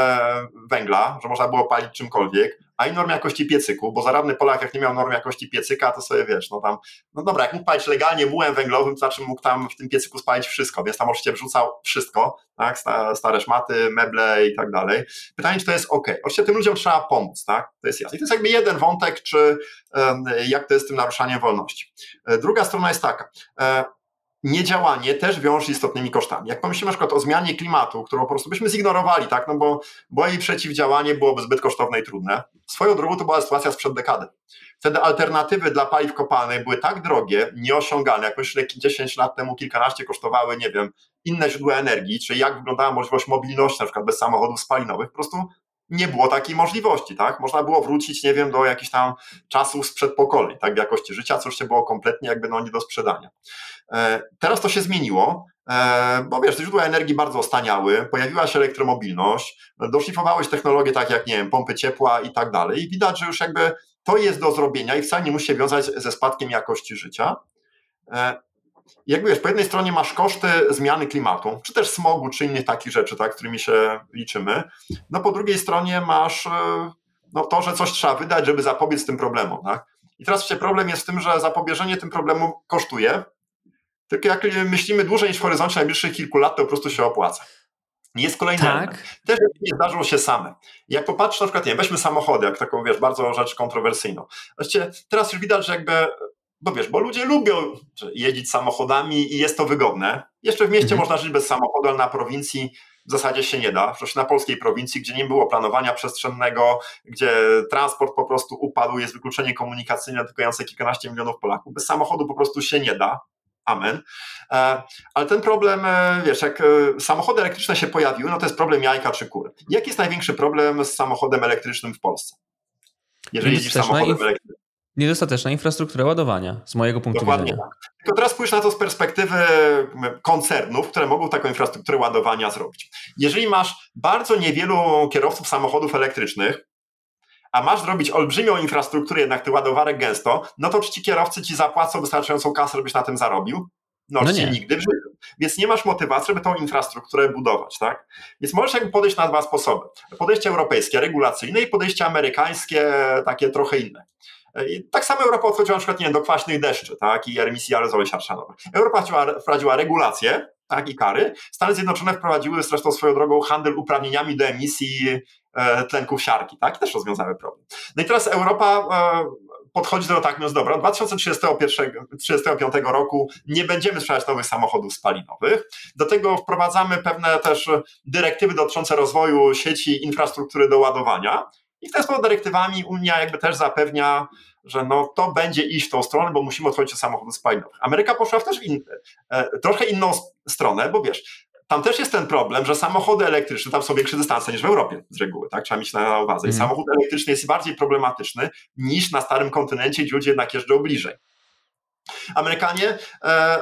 węgla, że można było palić czymkolwiek, a i norm jakości piecyku, bo zaradny Polak jak nie miał norm jakości piecyka, to sobie wiesz, no tam, no dobra, jak mógł palić legalnie mułem węglowym, to znaczy mógł tam w tym piecyku spalić wszystko, więc tam oczywiście wrzucał wszystko, tak, stare szmaty, meble i tak dalej. Pytanie, czy to jest ok. Oczywiście tym ludziom trzeba pomóc, tak, to jest jasne. I to jest jakby jeden wątek, czy jak to jest z tym naruszaniem wolności. E, druga strona jest taka, e, niedziałanie też wiąże istotnymi kosztami. Jak pomyślimy na przykład o zmianie klimatu, którą po prostu byśmy zignorowali, tak, no bo, bo jej przeciwdziałanie byłoby zbyt kosztowne i trudne. Swoją drogą to była sytuacja sprzed dekady. Wtedy alternatywy dla paliw kopalnych były tak drogie, nieosiągalne, jak myślę 10 lat temu, kilkanaście kosztowały, nie wiem, inne źródła energii, czyli jak wyglądała możliwość mobilności, na przykład bez samochodów spalinowych, po prostu nie było takiej możliwości, tak? Można było wrócić, nie wiem, do jakichś tam czasów sprzed pokoleń, tak, jakości życia, co już się było kompletnie jakby no nie do sprzedania. E, teraz to się zmieniło, e, bo wiesz, źródła energii bardzo staniały, pojawiła się elektromobilność, doszlifowałeś technologie tak jak, nie wiem, pompy ciepła i tak dalej i widać, że już jakby to jest do zrobienia i wcale nie musi się wiązać ze spadkiem jakości życia. E, jakby wiesz, po jednej stronie masz koszty zmiany klimatu, czy też smogu, czy innych takich rzeczy, tak, którymi się liczymy. No po drugiej stronie masz no, to, że coś trzeba wydać, żeby zapobiec tym problemom. Tak? I teraz się problem jest w tym, że zapobieżenie tym problemom kosztuje, tylko jak myślimy dłużej niż w horyzoncie najbliższych kilku lat, to po prostu się opłaca. Jest kolejny tak. element. Też nie zdarzyło się same. Jak popatrzysz na przykład, nie weźmy samochody, jak taką, wiesz, bardzo rzecz kontrowersyjną. Właściwie teraz już widać, że jakby, bo wiesz, bo ludzie lubią jeździć samochodami i jest to wygodne. Jeszcze w mieście mhm. można żyć bez samochodu, ale na prowincji w zasadzie się nie da. Przecież na polskiej prowincji, gdzie nie było planowania przestrzennego, gdzie transport po prostu upadł, jest wykluczenie komunikacyjne dotykające kilkanaście milionów Polaków, bez samochodu po prostu się nie da amen. E, ale ten problem, e, wiesz, jak e, samochody elektryczne się pojawiły, no to jest problem jajka czy kury. Jaki jest największy problem z samochodem elektrycznym w Polsce? Jeżeli jeździsz samochodem elektrycznym. Niedostateczna infrastruktura ładowania, z mojego punktu Dokładnie widzenia. Tak. Tylko teraz spójrz na to z perspektywy koncernów, które mogą taką infrastrukturę ładowania zrobić. Jeżeli masz bardzo niewielu kierowców samochodów elektrycznych, a masz zrobić olbrzymią infrastrukturę, jednak ty ładowarek gęsto, no to czy ci kierowcy ci zapłacą wystarczającą kasę, żebyś na tym zarobił? No, no nie. nigdy w życiu. Więc nie masz motywacji, żeby tą infrastrukturę budować, tak? Więc możesz jakby podejść na dwa sposoby. Podejście europejskie, regulacyjne i podejście amerykańskie, takie trochę inne. I tak samo Europa odchodziła na przykład nie do kwaśnych deszczy tak, i emisji aerozoli siarczanowych. Europa wprowadziła regulacje tak, i kary. Stany Zjednoczone wprowadziły zresztą swoją drogą handel uprawnieniami do emisji E, tlenków siarki, tak? I też rozwiązały problem. No i teraz Europa e, podchodzi do tak, mówiąc, dobra, 2035 roku nie będziemy sprzedać nowych samochodów spalinowych. Do tego wprowadzamy pewne też dyrektywy dotyczące rozwoju sieci infrastruktury do ładowania. I w ten sposób dyrektywami Unia jakby też zapewnia, że no to będzie iść w tą stronę, bo musimy odchodzić od samochodów spalinowych. Ameryka poszła w też in, e, trochę inną stronę, bo wiesz, tam też jest ten problem, że samochody elektryczne tam są większe dystanse niż w Europie z reguły, tak? Trzeba mieć na uwadze. I mhm. samochód elektryczny jest bardziej problematyczny niż na starym kontynencie, gdzie ludzie jednak jeżdżą bliżej. Amerykanie e,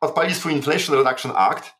odpalili swój Inflation Reduction Act,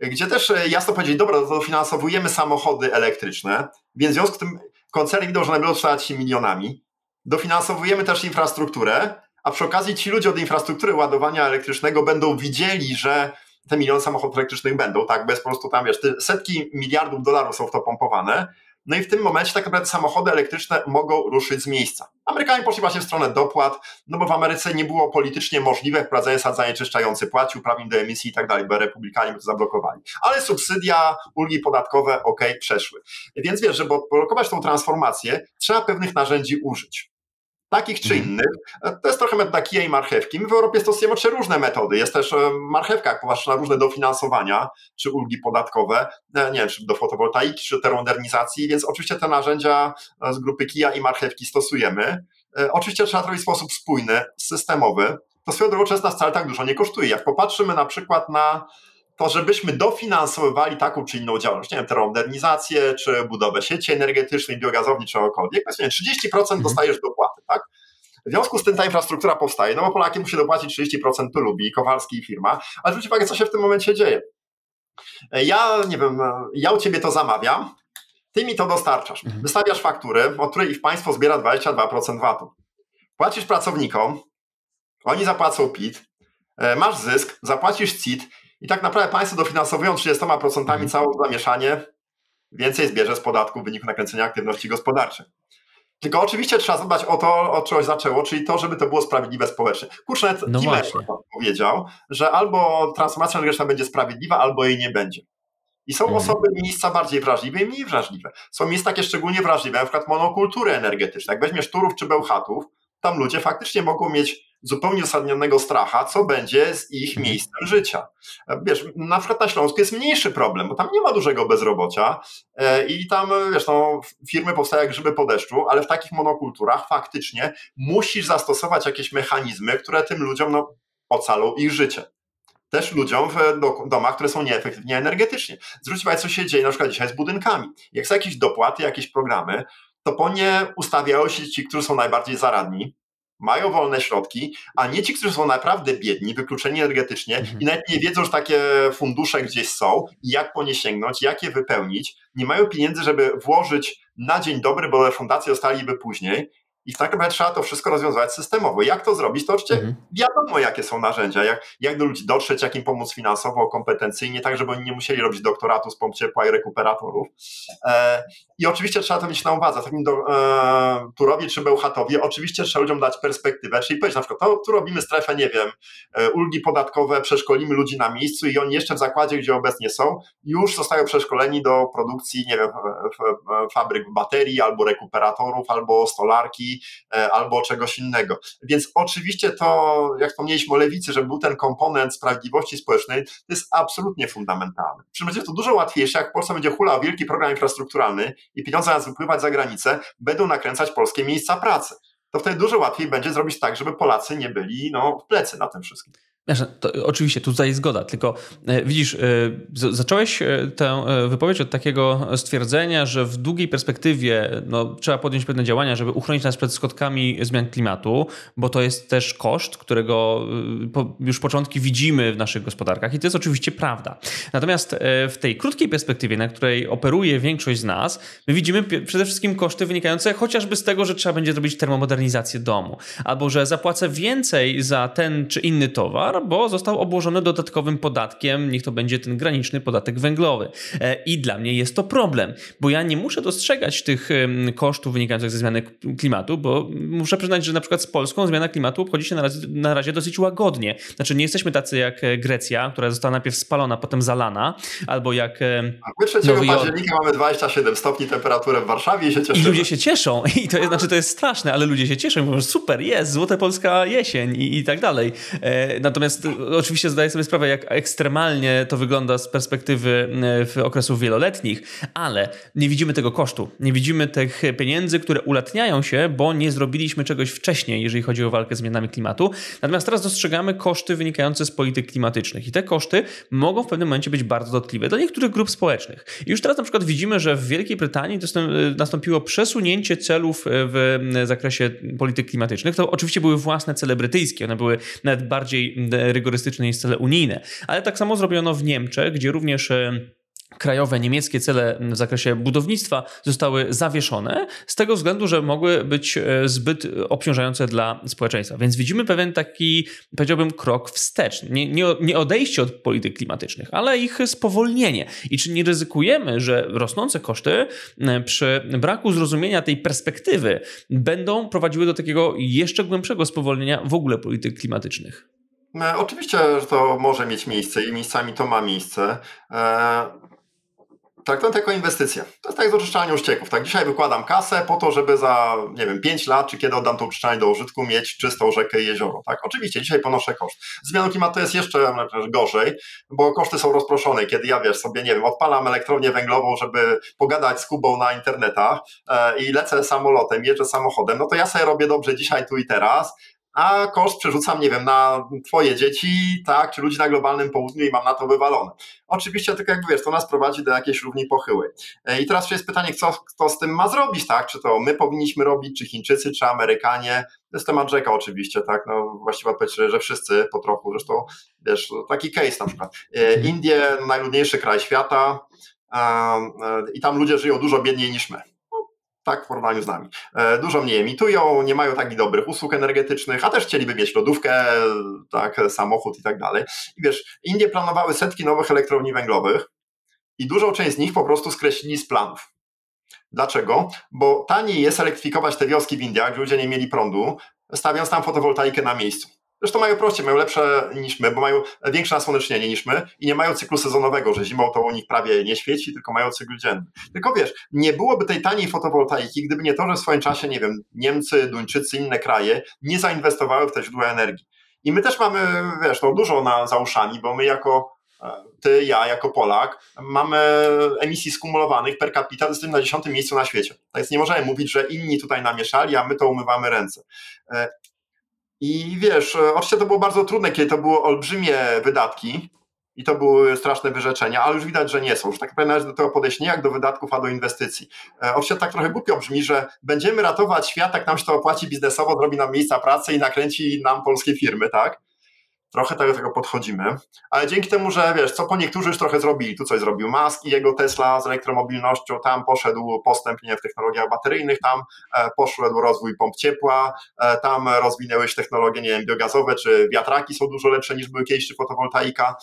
gdzie też e, jasno powiedzieli, dobra, to dofinansowujemy samochody elektryczne, więc w związku z tym koncerny widzą, że one będą sprzedać się milionami, dofinansowujemy też infrastrukturę, a przy okazji ci ludzie od infrastruktury ładowania elektrycznego będą widzieli, że te miliony samochodów elektrycznych będą, tak, bez po prostu tam, wiesz, setki miliardów dolarów są w to pompowane, No i w tym momencie tak naprawdę samochody elektryczne mogą ruszyć z miejsca. Amerykanie poszli właśnie w stronę dopłat, no bo w Ameryce nie było politycznie możliwe wprowadzenie sad zanieczyszczający płacił, prawień do emisji i tak dalej, bo republikanie by to zablokowali. Ale subsydia, ulgi podatkowe, ok, przeszły. Więc wiesz, żeby odblokować tą transformację, trzeba pewnych narzędzi użyć takich czy Mhm. innych. To jest trochę metoda kija i marchewki. My w Europie stosujemy trzy różne metody. Jest też e, marchewka, jak popatrz na różne dofinansowania, czy ulgi podatkowe, e, nie wiem, czy do fotowoltaiki, czy termodernizacji, więc oczywiście te narzędzia e, z grupy kija i marchewki stosujemy. E, Oczywiście trzeba to robić w sposób spójny, systemowy. To swoją drogą często wcale tak dużo nie kosztuje. Jak popatrzymy na przykład na to, żebyśmy dofinansowywali taką czy inną działalność, nie wiem, termodernizację, czy budowę sieci energetycznej, biogazowni, czy czegokolwiek, powiedzmy 30% dostajesz dopłaty? W związku z tym ta infrastruktura powstaje, no bo Polakiem musi dopłacić 30%, to lubi, Kowalski i firma, ale zwróć uwagę, co się w tym momencie dzieje. Ja, nie wiem, ja u Ciebie to zamawiam, Ty mi to dostarczasz. Mhm. Wystawiasz fakturę, od której państwo zbiera 22% VAT-u. Płacisz pracownikom, oni zapłacą PIT, e, masz zysk, zapłacisz CIT i tak naprawdę państwo dofinansowują 30% Mhm. całe zamieszanie, więcej zbierze z podatku w wyniku nakręcenia aktywności gospodarczej. Tylko oczywiście trzeba zadbać o to, od czegoś zaczęło, czyli to, żeby to było sprawiedliwe społecznie. Kurczę, No powiedział, że albo transformacja energetyczna będzie sprawiedliwa, albo jej nie będzie. I są Mhm. osoby miejsca bardziej wrażliwe i mniej wrażliwe. Są miejsca takie szczególnie wrażliwe, na przykład monokultury energetyczne. Jak weźmiesz Turów czy Bełchatów, tam ludzie faktycznie mogą mieć zupełnie uzasadnionego stracha, co będzie z ich Mhm. miejscem życia. Wiesz, na przykład na Śląsku jest mniejszy problem, bo tam nie ma dużego bezrobocia e, i tam, wiesz, no, firmy powstają jak grzyby po deszczu, ale w takich monokulturach faktycznie musisz zastosować jakieś mechanizmy, które tym ludziom no, ocalą ich życie. Też ludziom w do- domach, które są nieefektywnie energetycznie. Zwróć uwagę, co się dzieje na przykład dzisiaj z budynkami. Jak są jakieś dopłaty, jakieś programy, to po nie ustawiają się ci, którzy są najbardziej zaradni, mają wolne środki, a nie ci, którzy są naprawdę biedni, wykluczeni energetycznie Mhm. i nawet nie wiedzą, że takie fundusze gdzieś są i jak po nie sięgnąć, jak je wypełnić. Nie mają pieniędzy, żeby włożyć na dzień dobry, bo fundacje dostaliby później. I tak naprawdę trzeba to wszystko rozwiązywać systemowo. Jak to zrobić? To oczywiście Mhm. wiadomo, jakie są narzędzia, jak, jak do ludzi dotrzeć, jak im pomóc finansowo, kompetencyjnie, tak żeby oni nie musieli robić doktoratu z pomp ciepła i rekuperatorów. E, I oczywiście trzeba to mieć na uwadze. Takim do, e, Turowie czy Bełchatowie, oczywiście trzeba ludziom dać perspektywę, czyli powiedzieć na przykład, to, tu robimy strefę, nie wiem, e, ulgi podatkowe, przeszkolimy ludzi na miejscu i oni jeszcze w zakładzie, gdzie obecnie są, już zostają przeszkoleni do produkcji, nie wiem, fabryk baterii, albo rekuperatorów, albo stolarki, e, albo czegoś innego. Więc oczywiście to, jak wspomnieliśmy o lewicy, że był ten komponent sprawiedliwości społecznej, to jest absolutnie fundamentalne. Przy będzie to dużo łatwiejsze, jak Polska będzie hulał wielki program infrastrukturalny i pieniądze zamiast wypływać za granicę, będą nakręcać polskie miejsca pracy. To wtedy dużo łatwiej będzie zrobić tak, żeby Polacy nie byli no, w plecy na tym wszystkim. To, oczywiście, tutaj zgoda, tylko e, widzisz, e, zacząłeś e, tę wypowiedź od takiego stwierdzenia, że w długiej perspektywie no, trzeba podjąć pewne działania, żeby uchronić nas przed skutkami zmian klimatu, bo to jest też koszt, którego już początki widzimy w naszych gospodarkach i to jest oczywiście prawda. Natomiast w tej krótkiej perspektywie, na której operuje większość z nas, my widzimy przede wszystkim koszty wynikające chociażby z tego, że trzeba będzie zrobić termomodernizację domu, albo że zapłacę więcej za ten czy inny towar, bo został obłożony dodatkowym podatkiem, niech to będzie ten graniczny podatek węglowy. E, I dla mnie jest to problem, bo ja nie muszę dostrzegać tych kosztów wynikających ze zmiany klimatu, bo muszę przyznać, że na przykład z Polską zmiana klimatu obchodzi się na razie, na razie dosyć łagodnie. Znaczy nie jesteśmy tacy jak e, Grecja, która została najpierw spalona, potem zalana, albo jak em, My 3 Nowy Jork. października mamy 27 stopni temperaturę w Warszawie i się I cieszymy. ludzie się cieszą. I to jest, znaczy, to jest straszne, ale ludzie się cieszą. Mówią, super, jest, złota polska jesień i, i tak dalej. E, natomiast e, oczywiście zdaję sobie sprawę, jak ekstremalnie to wygląda z perspektywy w okresów wieloletnich, ale nie widzimy tego kosztu. Nie widzimy tych pieniędzy, które ulatniają się, bo nie zrobiliśmy czegoś wcześniej, jeżeli chodzi o walkę z zmianami klimatu. Natomiast teraz dostrzegamy koszty wynikające z polityk klimatycznych. I te koszty mogą w pewnym momencie być bardzo dotkliwe dla niektórych grup społecznych. I już teraz na przykład widzimy, że w Wielkiej Brytanii dostęp- nastąpiło przesunięcie celów w zakresie polityk klimatycznych. To oczywiście były własne cele brytyjskie, one były nawet bardziej rygorystyczne niż cele unijne. Ale tak samo zrobiono w Niemczech, gdzie również e, krajowe niemieckie cele w zakresie budownictwa zostały zawieszone z tego względu, że mogły być e, zbyt obciążające dla społeczeństwa. Więc widzimy pewien taki, powiedziałbym, krok wstecz. Nie, nie, nie odejście od polityk klimatycznych, ale ich spowolnienie. I czy nie ryzykujemy, że rosnące koszty e, przy braku zrozumienia tej perspektywy będą prowadziły do takiego jeszcze głębszego spowolnienia w ogóle polityk klimatycznych? E, oczywiście, że to może mieć miejsce i miejscami to ma miejsce. Traktuję to jako inwestycję. To jest tak z oczyszczalnią ścieków. Tak, dzisiaj wykładam kasę po to, żeby za, nie wiem, 5 lat, czy kiedy oddam to oczyszczalnię do użytku, mieć czystą rzekę i jezioro. Tak, oczywiście, dzisiaj ponoszę koszt. Zmianą klimatu jest jeszcze gorzej, bo koszty są rozproszone. Kiedy ja, wiesz, sobie, nie wiem, odpalam elektrownię węglową, żeby pogadać z Kubą na internetach e, i lecę samolotem, jeżdżę samochodem, no to ja sobie robię dobrze dzisiaj, tu i teraz, a koszt przerzucam, nie wiem, na twoje dzieci, tak, czy ludzi na globalnym południu i mam na to wywalone. Oczywiście, tylko jakby wiesz, to nas prowadzi do jakiejś równi pochyłej. E, I teraz jest pytanie, co, kto z tym ma zrobić, tak? Czy to my powinniśmy robić, czy Chińczycy, czy Amerykanie? To jest temat rzeka oczywiście, tak? No właściwie odpowiedź, że wszyscy po trochu, zresztą, wiesz, taki case na przykład. E. Indie, najludniejszy kraj świata, i tam ludzie żyją dużo biedniej niż my tak, w porównaniu z nami. E, dużo mniej emitują, nie mają takich dobrych usług energetycznych, a też chcieliby mieć lodówkę, tak, samochód i tak dalej. I wiesz, Indie planowały setki nowych elektrowni węglowych i dużą część z nich po prostu skreślili z planów. Dlaczego? Bo taniej jest elektryfikować te wioski w Indiach, gdzie ludzie nie mieli prądu, stawiając tam fotowoltaikę na miejscu. Zresztą mają prościej, mają lepsze niż my, bo mają większe nasłonecznienie niż my i nie mają cyklu sezonowego, że zimą to u nich prawie nie świeci, tylko mają cykl dzienny. Tylko wiesz, nie byłoby tej taniej fotowoltaiki, gdyby nie to, że w swoim czasie, nie wiem, Niemcy, Duńczycy, inne kraje nie zainwestowały w te źródła energii. I my też mamy, wiesz, no dużo na, za uszami, bo my jako e, ty, ja jako Polak, mamy emisji skumulowanych per capita, jesteśmy na dziesiątym miejscu na świecie. Więc nie możemy mówić, że inni tutaj namieszali, a my to umywamy ręce. I wiesz, e, oczywiście to było bardzo trudne, kiedy to były olbrzymie wydatki i to były straszne wyrzeczenia, ale już widać, że nie są. Już tak naprawdę należy do tego podejść nie jak do wydatków, a do inwestycji. E, oczywiście tak trochę głupio brzmi, że będziemy ratować świat, jak nam się to opłaci biznesowo, zrobi nam miejsca pracy i nakręci nam polskie firmy, tak? Trochę do tego podchodzimy, ale dzięki temu, że wiesz, co po niektórzy już trochę zrobili, tu coś zrobił Musk i jego Tesla z elektromobilnością, tam poszedł postęp nie w technologiach bateryjnych, tam e, poszedł rozwój pomp ciepła, e, tam rozwinęły się technologie, nie wiem, biogazowe, czy wiatraki są dużo lepsze niż były kiedyś, czy fotowoltaika.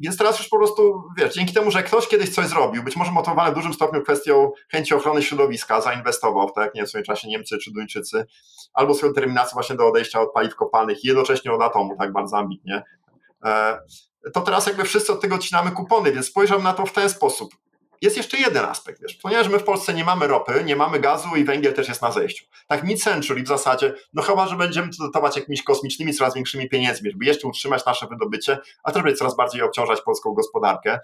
Więc teraz już po prostu, wiesz, dzięki temu, że ktoś kiedyś coś zrobił, być może motywowany w dużym stopniu kwestią chęci ochrony środowiska, zainwestował w tak, nie w swoim czasie Niemcy czy Duńczycy, albo swoją determinację właśnie do odejścia od paliw kopalnych i jednocześnie od atomu, tak bardzo ambitnie, e, to teraz jakby wszyscy od tego odcinamy kupony, więc spojrzałem na to w ten sposób. Jest jeszcze jeden aspekt, wiesz, ponieważ my w Polsce nie mamy ropy, nie mamy gazu i węgiel też jest na zejściu. Tak mid-century w zasadzie, no chyba, że będziemy to dotować jakimiś kosmicznymi, coraz większymi pieniędzmi, żeby jeszcze utrzymać nasze wydobycie, a też będzie coraz bardziej obciążać polską gospodarkę.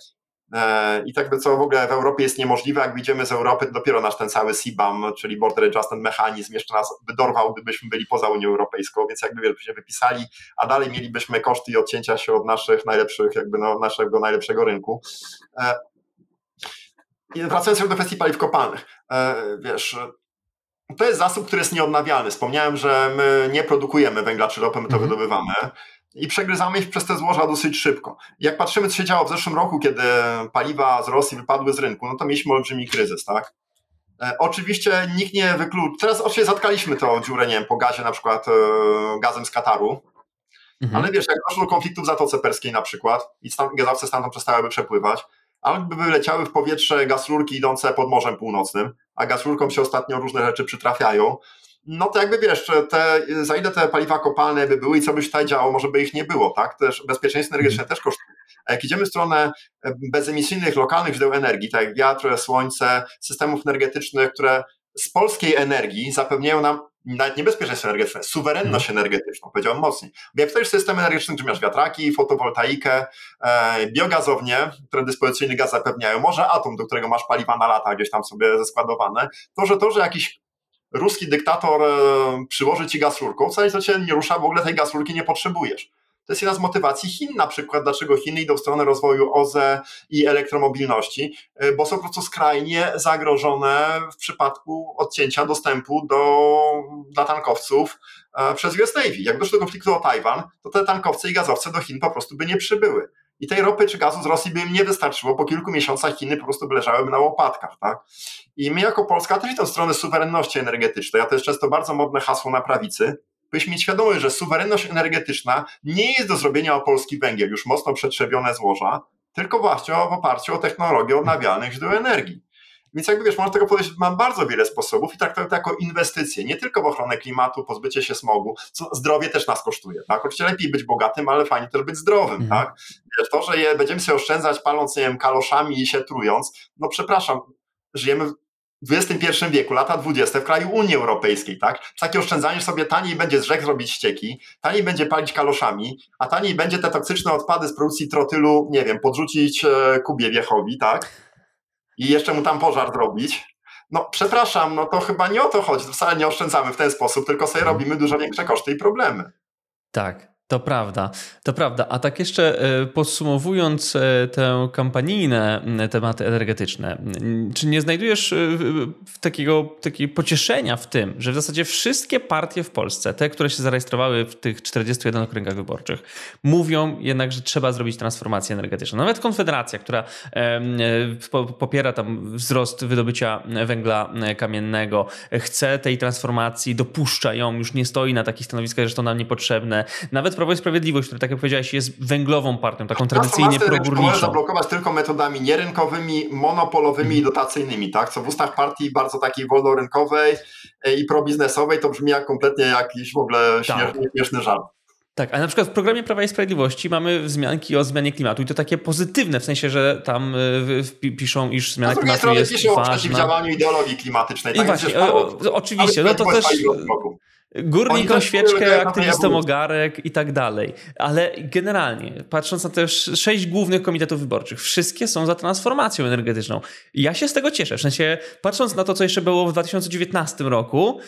E, I tak by co w ogóle w Europie jest niemożliwe, jak wyjdziemy z Europy, to dopiero nasz ten cały CBAM, czyli Border Adjustment Mechanism, jeszcze nas by dorwał, gdybyśmy byli poza Unią Europejską, więc jakby byśmy wypisali, a dalej mielibyśmy koszty i odcięcia się od naszych najlepszych, jakby no, naszego najlepszego rynku. I wracając do kwestii paliw kopalnych, e, wiesz, to jest zasób, który jest nieodnawialny. Wspomniałem, że my nie produkujemy węgla czy ropy, my to mhm. wydobywamy i przegryzamy ich przez te złoża dosyć szybko. Jak patrzymy, co się działo w zeszłym roku, kiedy paliwa z Rosji wypadły z rynku, no to mieliśmy olbrzymi kryzys, tak? E, oczywiście nikt nie wykluczył. Teraz oczywiście zatkaliśmy to dziurę, nie wiem, po gazie, na przykład e, gazem z Kataru. Mhm. Ale wiesz, jak doszło do konfliktu w Zatoce Perskiej na przykład i stan, gazowce stamtąd przestałyby przepływać, albo by wyleciały w powietrze gaz rurki idące pod Morzem Północnym, a gaz rurkom się ostatnio różne rzeczy przytrafiają, no to jakby wiesz, te, za ile te paliwa kopalne by były i co by się tutaj działo, może by ich nie było, tak? Też bezpieczeństwo energetyczne też kosztuje. A jak idziemy w stronę e, bezemisyjnych, lokalnych źródeł energii, tak jak wiatr, słońce, systemów energetycznych, które z polskiej energii zapewniają nam nawet nie bezpieczeństwo energetyczne, suwerenność mhm. energetyczną, powiedziałbym mocniej. Bo jak ktoś system energetyczny, gdzie masz wiatraki, fotowoltaikę, e, biogazownie, które dyspozycyjny gaz zapewniają, może atom, do którego masz paliwa na lata gdzieś tam sobie zeskładowane, to, że to, że jakiś ruski dyktator e, przyłoży ci gaz rurką, wcale to cię nie rusza, w ogóle tej gaz rurki nie potrzebujesz. To jest jedna z motywacji Chin na przykład, dlaczego Chiny idą w stronę rozwoju OZE i elektromobilności, e, bo są po prostu skrajnie zagrożone w przypadku odcięcia dostępu do, dla tankowców e, przez US Navy. Jak doszło do konfliktu o Tajwan, to te tankowce i gazowce do Chin po prostu by nie przybyły. I tej ropy czy gazu z Rosji by im nie wystarczyło. Po kilku miesiącach Chiny po prostu by leżałyby na łopatkach. Tak? I my jako Polska też w stronę suwerenności energetycznej, a to jest często bardzo modne hasło na prawicy, powinniśmy mieć świadomość, że suwerenność energetyczna nie jest do zrobienia o polski węgiel, już mocno przetrzebione złoża, tylko właśnie w oparciu o technologię odnawialnych źródeł energii. Więc jakby wiesz, można tego podejść, mam bardzo wiele sposobów i traktować to jako inwestycje, nie tylko w ochronę klimatu, pozbycie się smogu, co zdrowie też nas kosztuje, tak? Oczywiście lepiej być bogatym, ale fajnie też być zdrowym, Mhm. tak? Wiesz, to, że je będziemy sobie oszczędzać paląc, nie wiem, kaloszami i się trując, no przepraszam, żyjemy XXI wieku, lata 20 w kraju Unii Europejskiej, tak? Takie oszczędzanie sobie taniej będzie z rzek zrobić ścieki, taniej będzie palić kaloszami, a taniej będzie te toksyczne odpady z produkcji trotylu, nie wiem, podrzucić e, Kubie Wiechowi, tak? I jeszcze mu tam pożar zrobić. No przepraszam, no to chyba nie o to chodzi, wcale nie oszczędzamy w ten sposób, tylko sobie robimy dużo większe koszty i problemy. Tak, to prawda, to prawda. A tak jeszcze e, podsumowując e, tę kampanijne tematy energetyczne, czy nie znajdujesz e, takiego, takiego pocieszenia w tym, że w zasadzie wszystkie partie w Polsce, te, które się zarejestrowały w tych 41 okręgach wyborczych, mówią jednak, że trzeba zrobić transformację energetyczną. Nawet Konfederacja, która popiera tam wzrost wydobycia węgla kamiennego, chce tej transformacji, dopuszcza ją, już nie stoi na takich stanowiskach, że to nam niepotrzebne. Nawet Prawo i Sprawiedliwość, które tak jak powiedziałeś jest węglową partią, taką tradycyjnie progórniczą. zablokować tylko metodami nierynkowymi, monopolowymi i dotacyjnymi, tak? Co w ustach partii bardzo takiej wolnorynkowej e, i probiznesowej to brzmi jak kompletnie jakiś w ogóle Tak. śmieszny, śmieszny żart. Tak, a na przykład w programie Prawa i Sprawiedliwości mamy wzmianki o zmianie klimatu i to takie pozytywne, w sensie, że tam w- piszą, iż zmiana z drugiej klimatu strony jest pisze o ważna. przeciwdziałaniu ideologii klimatycznej. I tak? właśnie, o, o, oczywiście, no to też górnikom też świeczkę, ewolucji. ogarek i tak dalej. Ale generalnie, patrząc na te sz- sześć głównych komitetów wyborczych, wszystkie są za transformacją energetyczną. Ja się z tego cieszę. W sensie, patrząc na to, co jeszcze było w 2019 roku,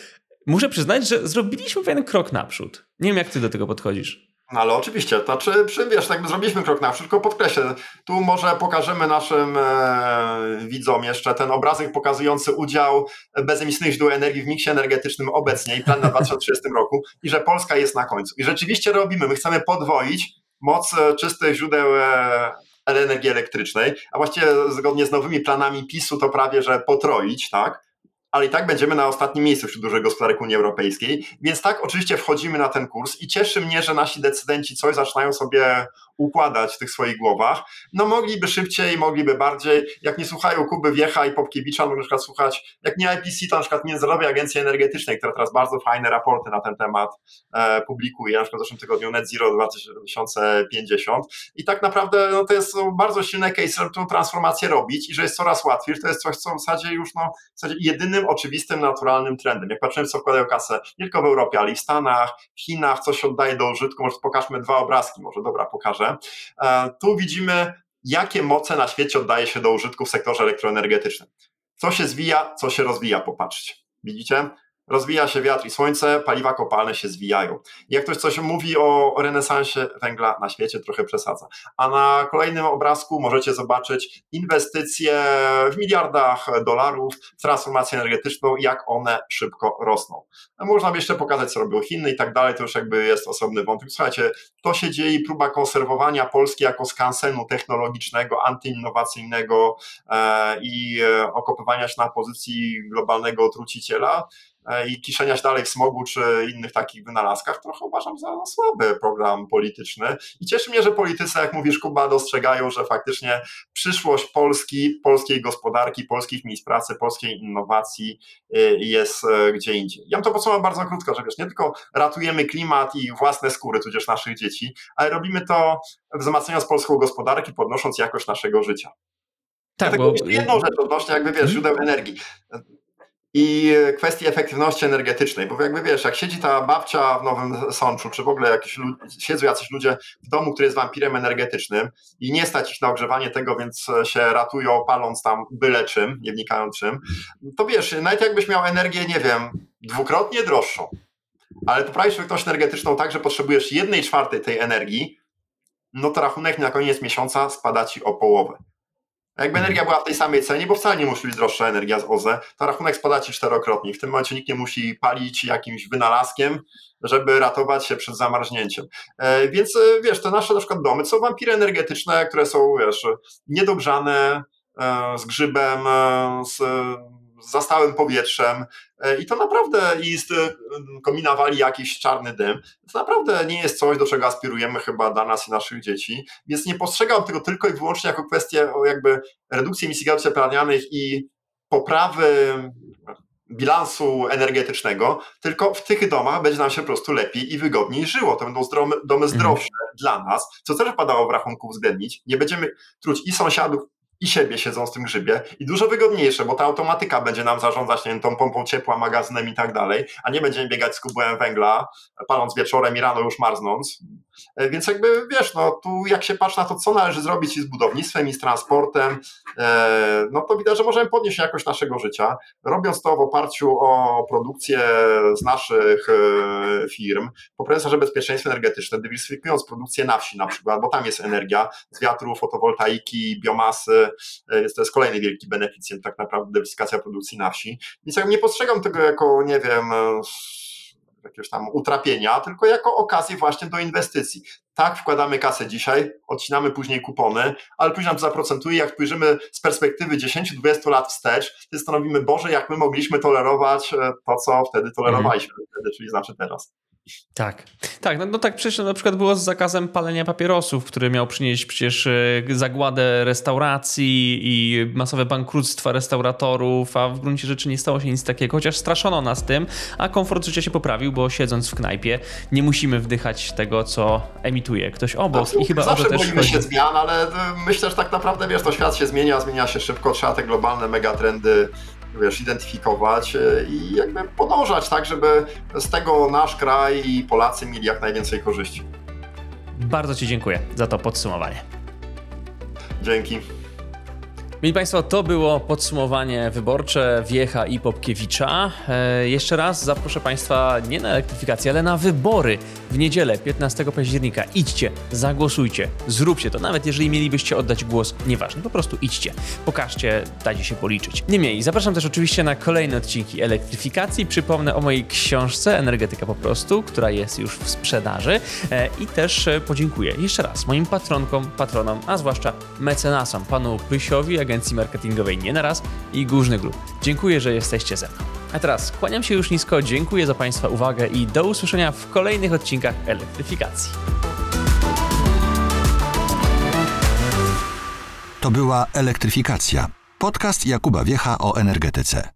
muszę przyznać, że zrobiliśmy pewien krok naprzód. Nie wiem, jak ty do tego podchodzisz. No ale oczywiście, to znaczy, przy, wiesz, jakby zrobiliśmy krok naprzód, tylko podkreślę, tu może pokażemy naszym e, widzom jeszcze ten obrazek pokazujący udział bezemisyjnych źródeł energii w miksie energetycznym obecnie i plan na 2030 roku i że Polska jest na końcu. I rzeczywiście robimy, my chcemy podwoić moc e, czystych źródeł e, energii elektrycznej, a właściwie zgodnie z nowymi planami PiSu to prawie, że potroić, tak? Ale i tak będziemy na ostatnim miejscu wśród dużych gospodarek Unii Europejskiej. Więc tak, oczywiście wchodzimy na ten kurs i cieszy mnie, że nasi decydenci coś zaczynają sobie układać w tych swoich głowach. No mogliby szybciej, mogliby bardziej. Jak nie słuchają Kuby Wiecha i Popkiewicza, mogą na przykład słuchać, jak nie IPC, to na przykład Międzynarodowej Agencji Energetycznej, która teraz bardzo fajne raporty na ten temat e, publikuje, na przykład w zeszłym tygodniu Net Zero 2050. I tak naprawdę no, to jest są bardzo silne case, żeby tą transformację robić i że jest coraz łatwiej, że to jest coś, co w zasadzie już no, w zasadzie jedynym oczywistym, naturalnym trendem. Jak patrzymy, co wkładają kasę nie tylko w Europie, ale i w Stanach, w Chinach, co się oddaje do użytku, może pokażmy dwa obrazki, może dobra, pokażę. E, tu widzimy, jakie moce na świecie oddaje się do użytku w sektorze elektroenergetycznym. Co się zwija, co się rozwija, popatrzcie. Widzicie? Rozwija się wiatr i słońce, paliwa kopalne się zwijają. Jak ktoś coś mówi o renesansie węgla na świecie, trochę przesadza. A na kolejnym obrazku możecie zobaczyć inwestycje w miliardach dolarów transformację energetyczną, jak one szybko rosną. Można by jeszcze pokazać, co robią Chiny i tak dalej, to już jakby jest osobny wątek. Słuchajcie, to się dzieje próba konserwowania Polski jako skansenu technologicznego, antyinnowacyjnego e, i e, okopywania się na pozycji globalnego truciciela i kiszenia się dalej w smogu czy innych takich wynalazkach, trochę uważam za słaby program polityczny. I cieszy mnie, że politycy, jak mówisz, Kuba, dostrzegają, że faktycznie przyszłość Polski, polskiej gospodarki, polskich miejsc pracy, polskiej innowacji y, jest e, gdzie indziej. Ja bym to podsumowałem bardzo krótko, że wiesz, nie tylko ratujemy klimat i własne skóry, tudzież naszych dzieci, ale robimy to wzmacniając polską gospodarkę, podnosząc jakość naszego życia. Tak, Dlatego bo jedną rzecz odnośnie jakby wiesz, źródeł energii i kwestii efektywności energetycznej, bo jakby wiesz, jak siedzi ta babcia w Nowym Sączu, czy w ogóle jakieś lu- siedzą jacyś ludzie w domu, który jest wampirem energetycznym i nie stać ich na ogrzewanie tego, więc się ratują paląc tam byle czym, nie wnikając czym, to wiesz, nawet jakbyś miał energię, nie wiem, dwukrotnie droższą, ale poprawisz efektywność energetyczną tak, że potrzebujesz jednej czwartej tej energii, no to rachunek na koniec miesiąca spada ci o połowę. Jakby energia była w tej samej cenie, bo wcale nie musi być droższa energia z OZE, to rachunek spada ci czterokrotnie. W tym momencie nikt nie musi palić jakimś wynalazkiem, żeby ratować się przed zamarznięciem. E, więc e, wiesz, te nasze na przykład domy to są wampiry energetyczne, które są, wiesz, niedogrzane, e, z grzybem, z, z zastałym powietrzem e, i to naprawdę i z e, komina wali jakiś czarny dym. To naprawdę nie jest coś, do czego aspirujemy chyba dla nas i naszych dzieci, więc nie postrzegam tego tylko i wyłącznie jako kwestię jakby redukcji emisji gazów cieplarnianych i poprawy bilansu energetycznego, tylko w tych domach będzie nam się po prostu lepiej i wygodniej żyło. To będą domy zdrowsze dla nas, co też wypadało w rachunku uwzględnić. Nie będziemy truć i sąsiadów, i siebie siedzą w tym grzybie i dużo wygodniejsze, bo ta automatyka będzie nam zarządzać nie wiem, tą pompą ciepła, magazynem i tak dalej, a nie będziemy biegać z kubłem węgla, paląc wieczorem i rano już marznąc. E, Więc jakby wiesz, no tu jak się patrzy na to, co należy zrobić i z budownictwem, i z transportem, e, no to widać, że możemy podnieść jakość naszego życia, robiąc to w oparciu o produkcję z naszych e, firm, poprawiając nasze bezpieczeństwo energetyczne, dywersyfikując produkcję na wsi na przykład, bo tam jest energia z wiatru, fotowoltaiki, biomasy, jest to jest kolejny wielki beneficjent tak naprawdę dywersyfikacja produkcji na wsi. Więc jak nie postrzegam tego jako, nie wiem, jakiegoś tam utrapienia, tylko jako okazję właśnie do inwestycji. Tak, wkładamy kasę dzisiaj, odcinamy później kupony, ale później nam zaprocentuje. Jak spojrzymy z perspektywy 10-20 lat wstecz, to stanowimy, Boże, jak my mogliśmy tolerować e, to, co wtedy tolerowaliśmy, wtedy, czyli znaczy teraz. Tak, tak, no, no tak przecież na przykład było z zakazem palenia papierosów, który miał przynieść przecież e, zagładę restauracji i masowe bankructwa restauratorów, a w gruncie rzeczy nie stało się nic takiego, chociaż straszono nas tym, a komfort życia się poprawił, bo siedząc w knajpie nie musimy wdychać tego, co emituje ktoś obok i chyba o Zawsze to też boimy chodzi. się zmian, ale e, myślę, że tak naprawdę, wiesz, to świat się zmienia, zmienia się szybko, trzeba te globalne megatrendy wiesz, identyfikować e, i jakby podążać tak, żeby z tego nasz kraj i Polacy mieli jak najwięcej korzyści. Bardzo Ci dziękuję za to podsumowanie. Dzięki. Mieli Państwo, to było podsumowanie wyborcze Wiecha i Popkiewicza. E, jeszcze raz zaproszę Państwa nie na elektryfikację, ale na wybory w niedzielę 15 października. Idźcie, zagłosujcie, zróbcie to, nawet jeżeli mielibyście oddać głos, nieważne, po prostu idźcie, pokażcie, dajcie się policzyć. Niemniej, zapraszam też oczywiście na kolejne odcinki elektryfikacji. Przypomnę o mojej książce Energetyka po prostu, która jest już w sprzedaży e, i też e, podziękuję jeszcze raz moim patronkom, patronom, a zwłaszcza mecenasom, panu Pysiowi, agencji marketingowej Nie na raz i Górzny Group. Dziękuję, że jesteście ze mną. A teraz kłaniam się już nisko, dziękuję za Państwa uwagę i do usłyszenia w kolejnych odcinkach elektryfikacji. To była Elektryfikacja. Podcast Jakuba Wiecha o energetyce.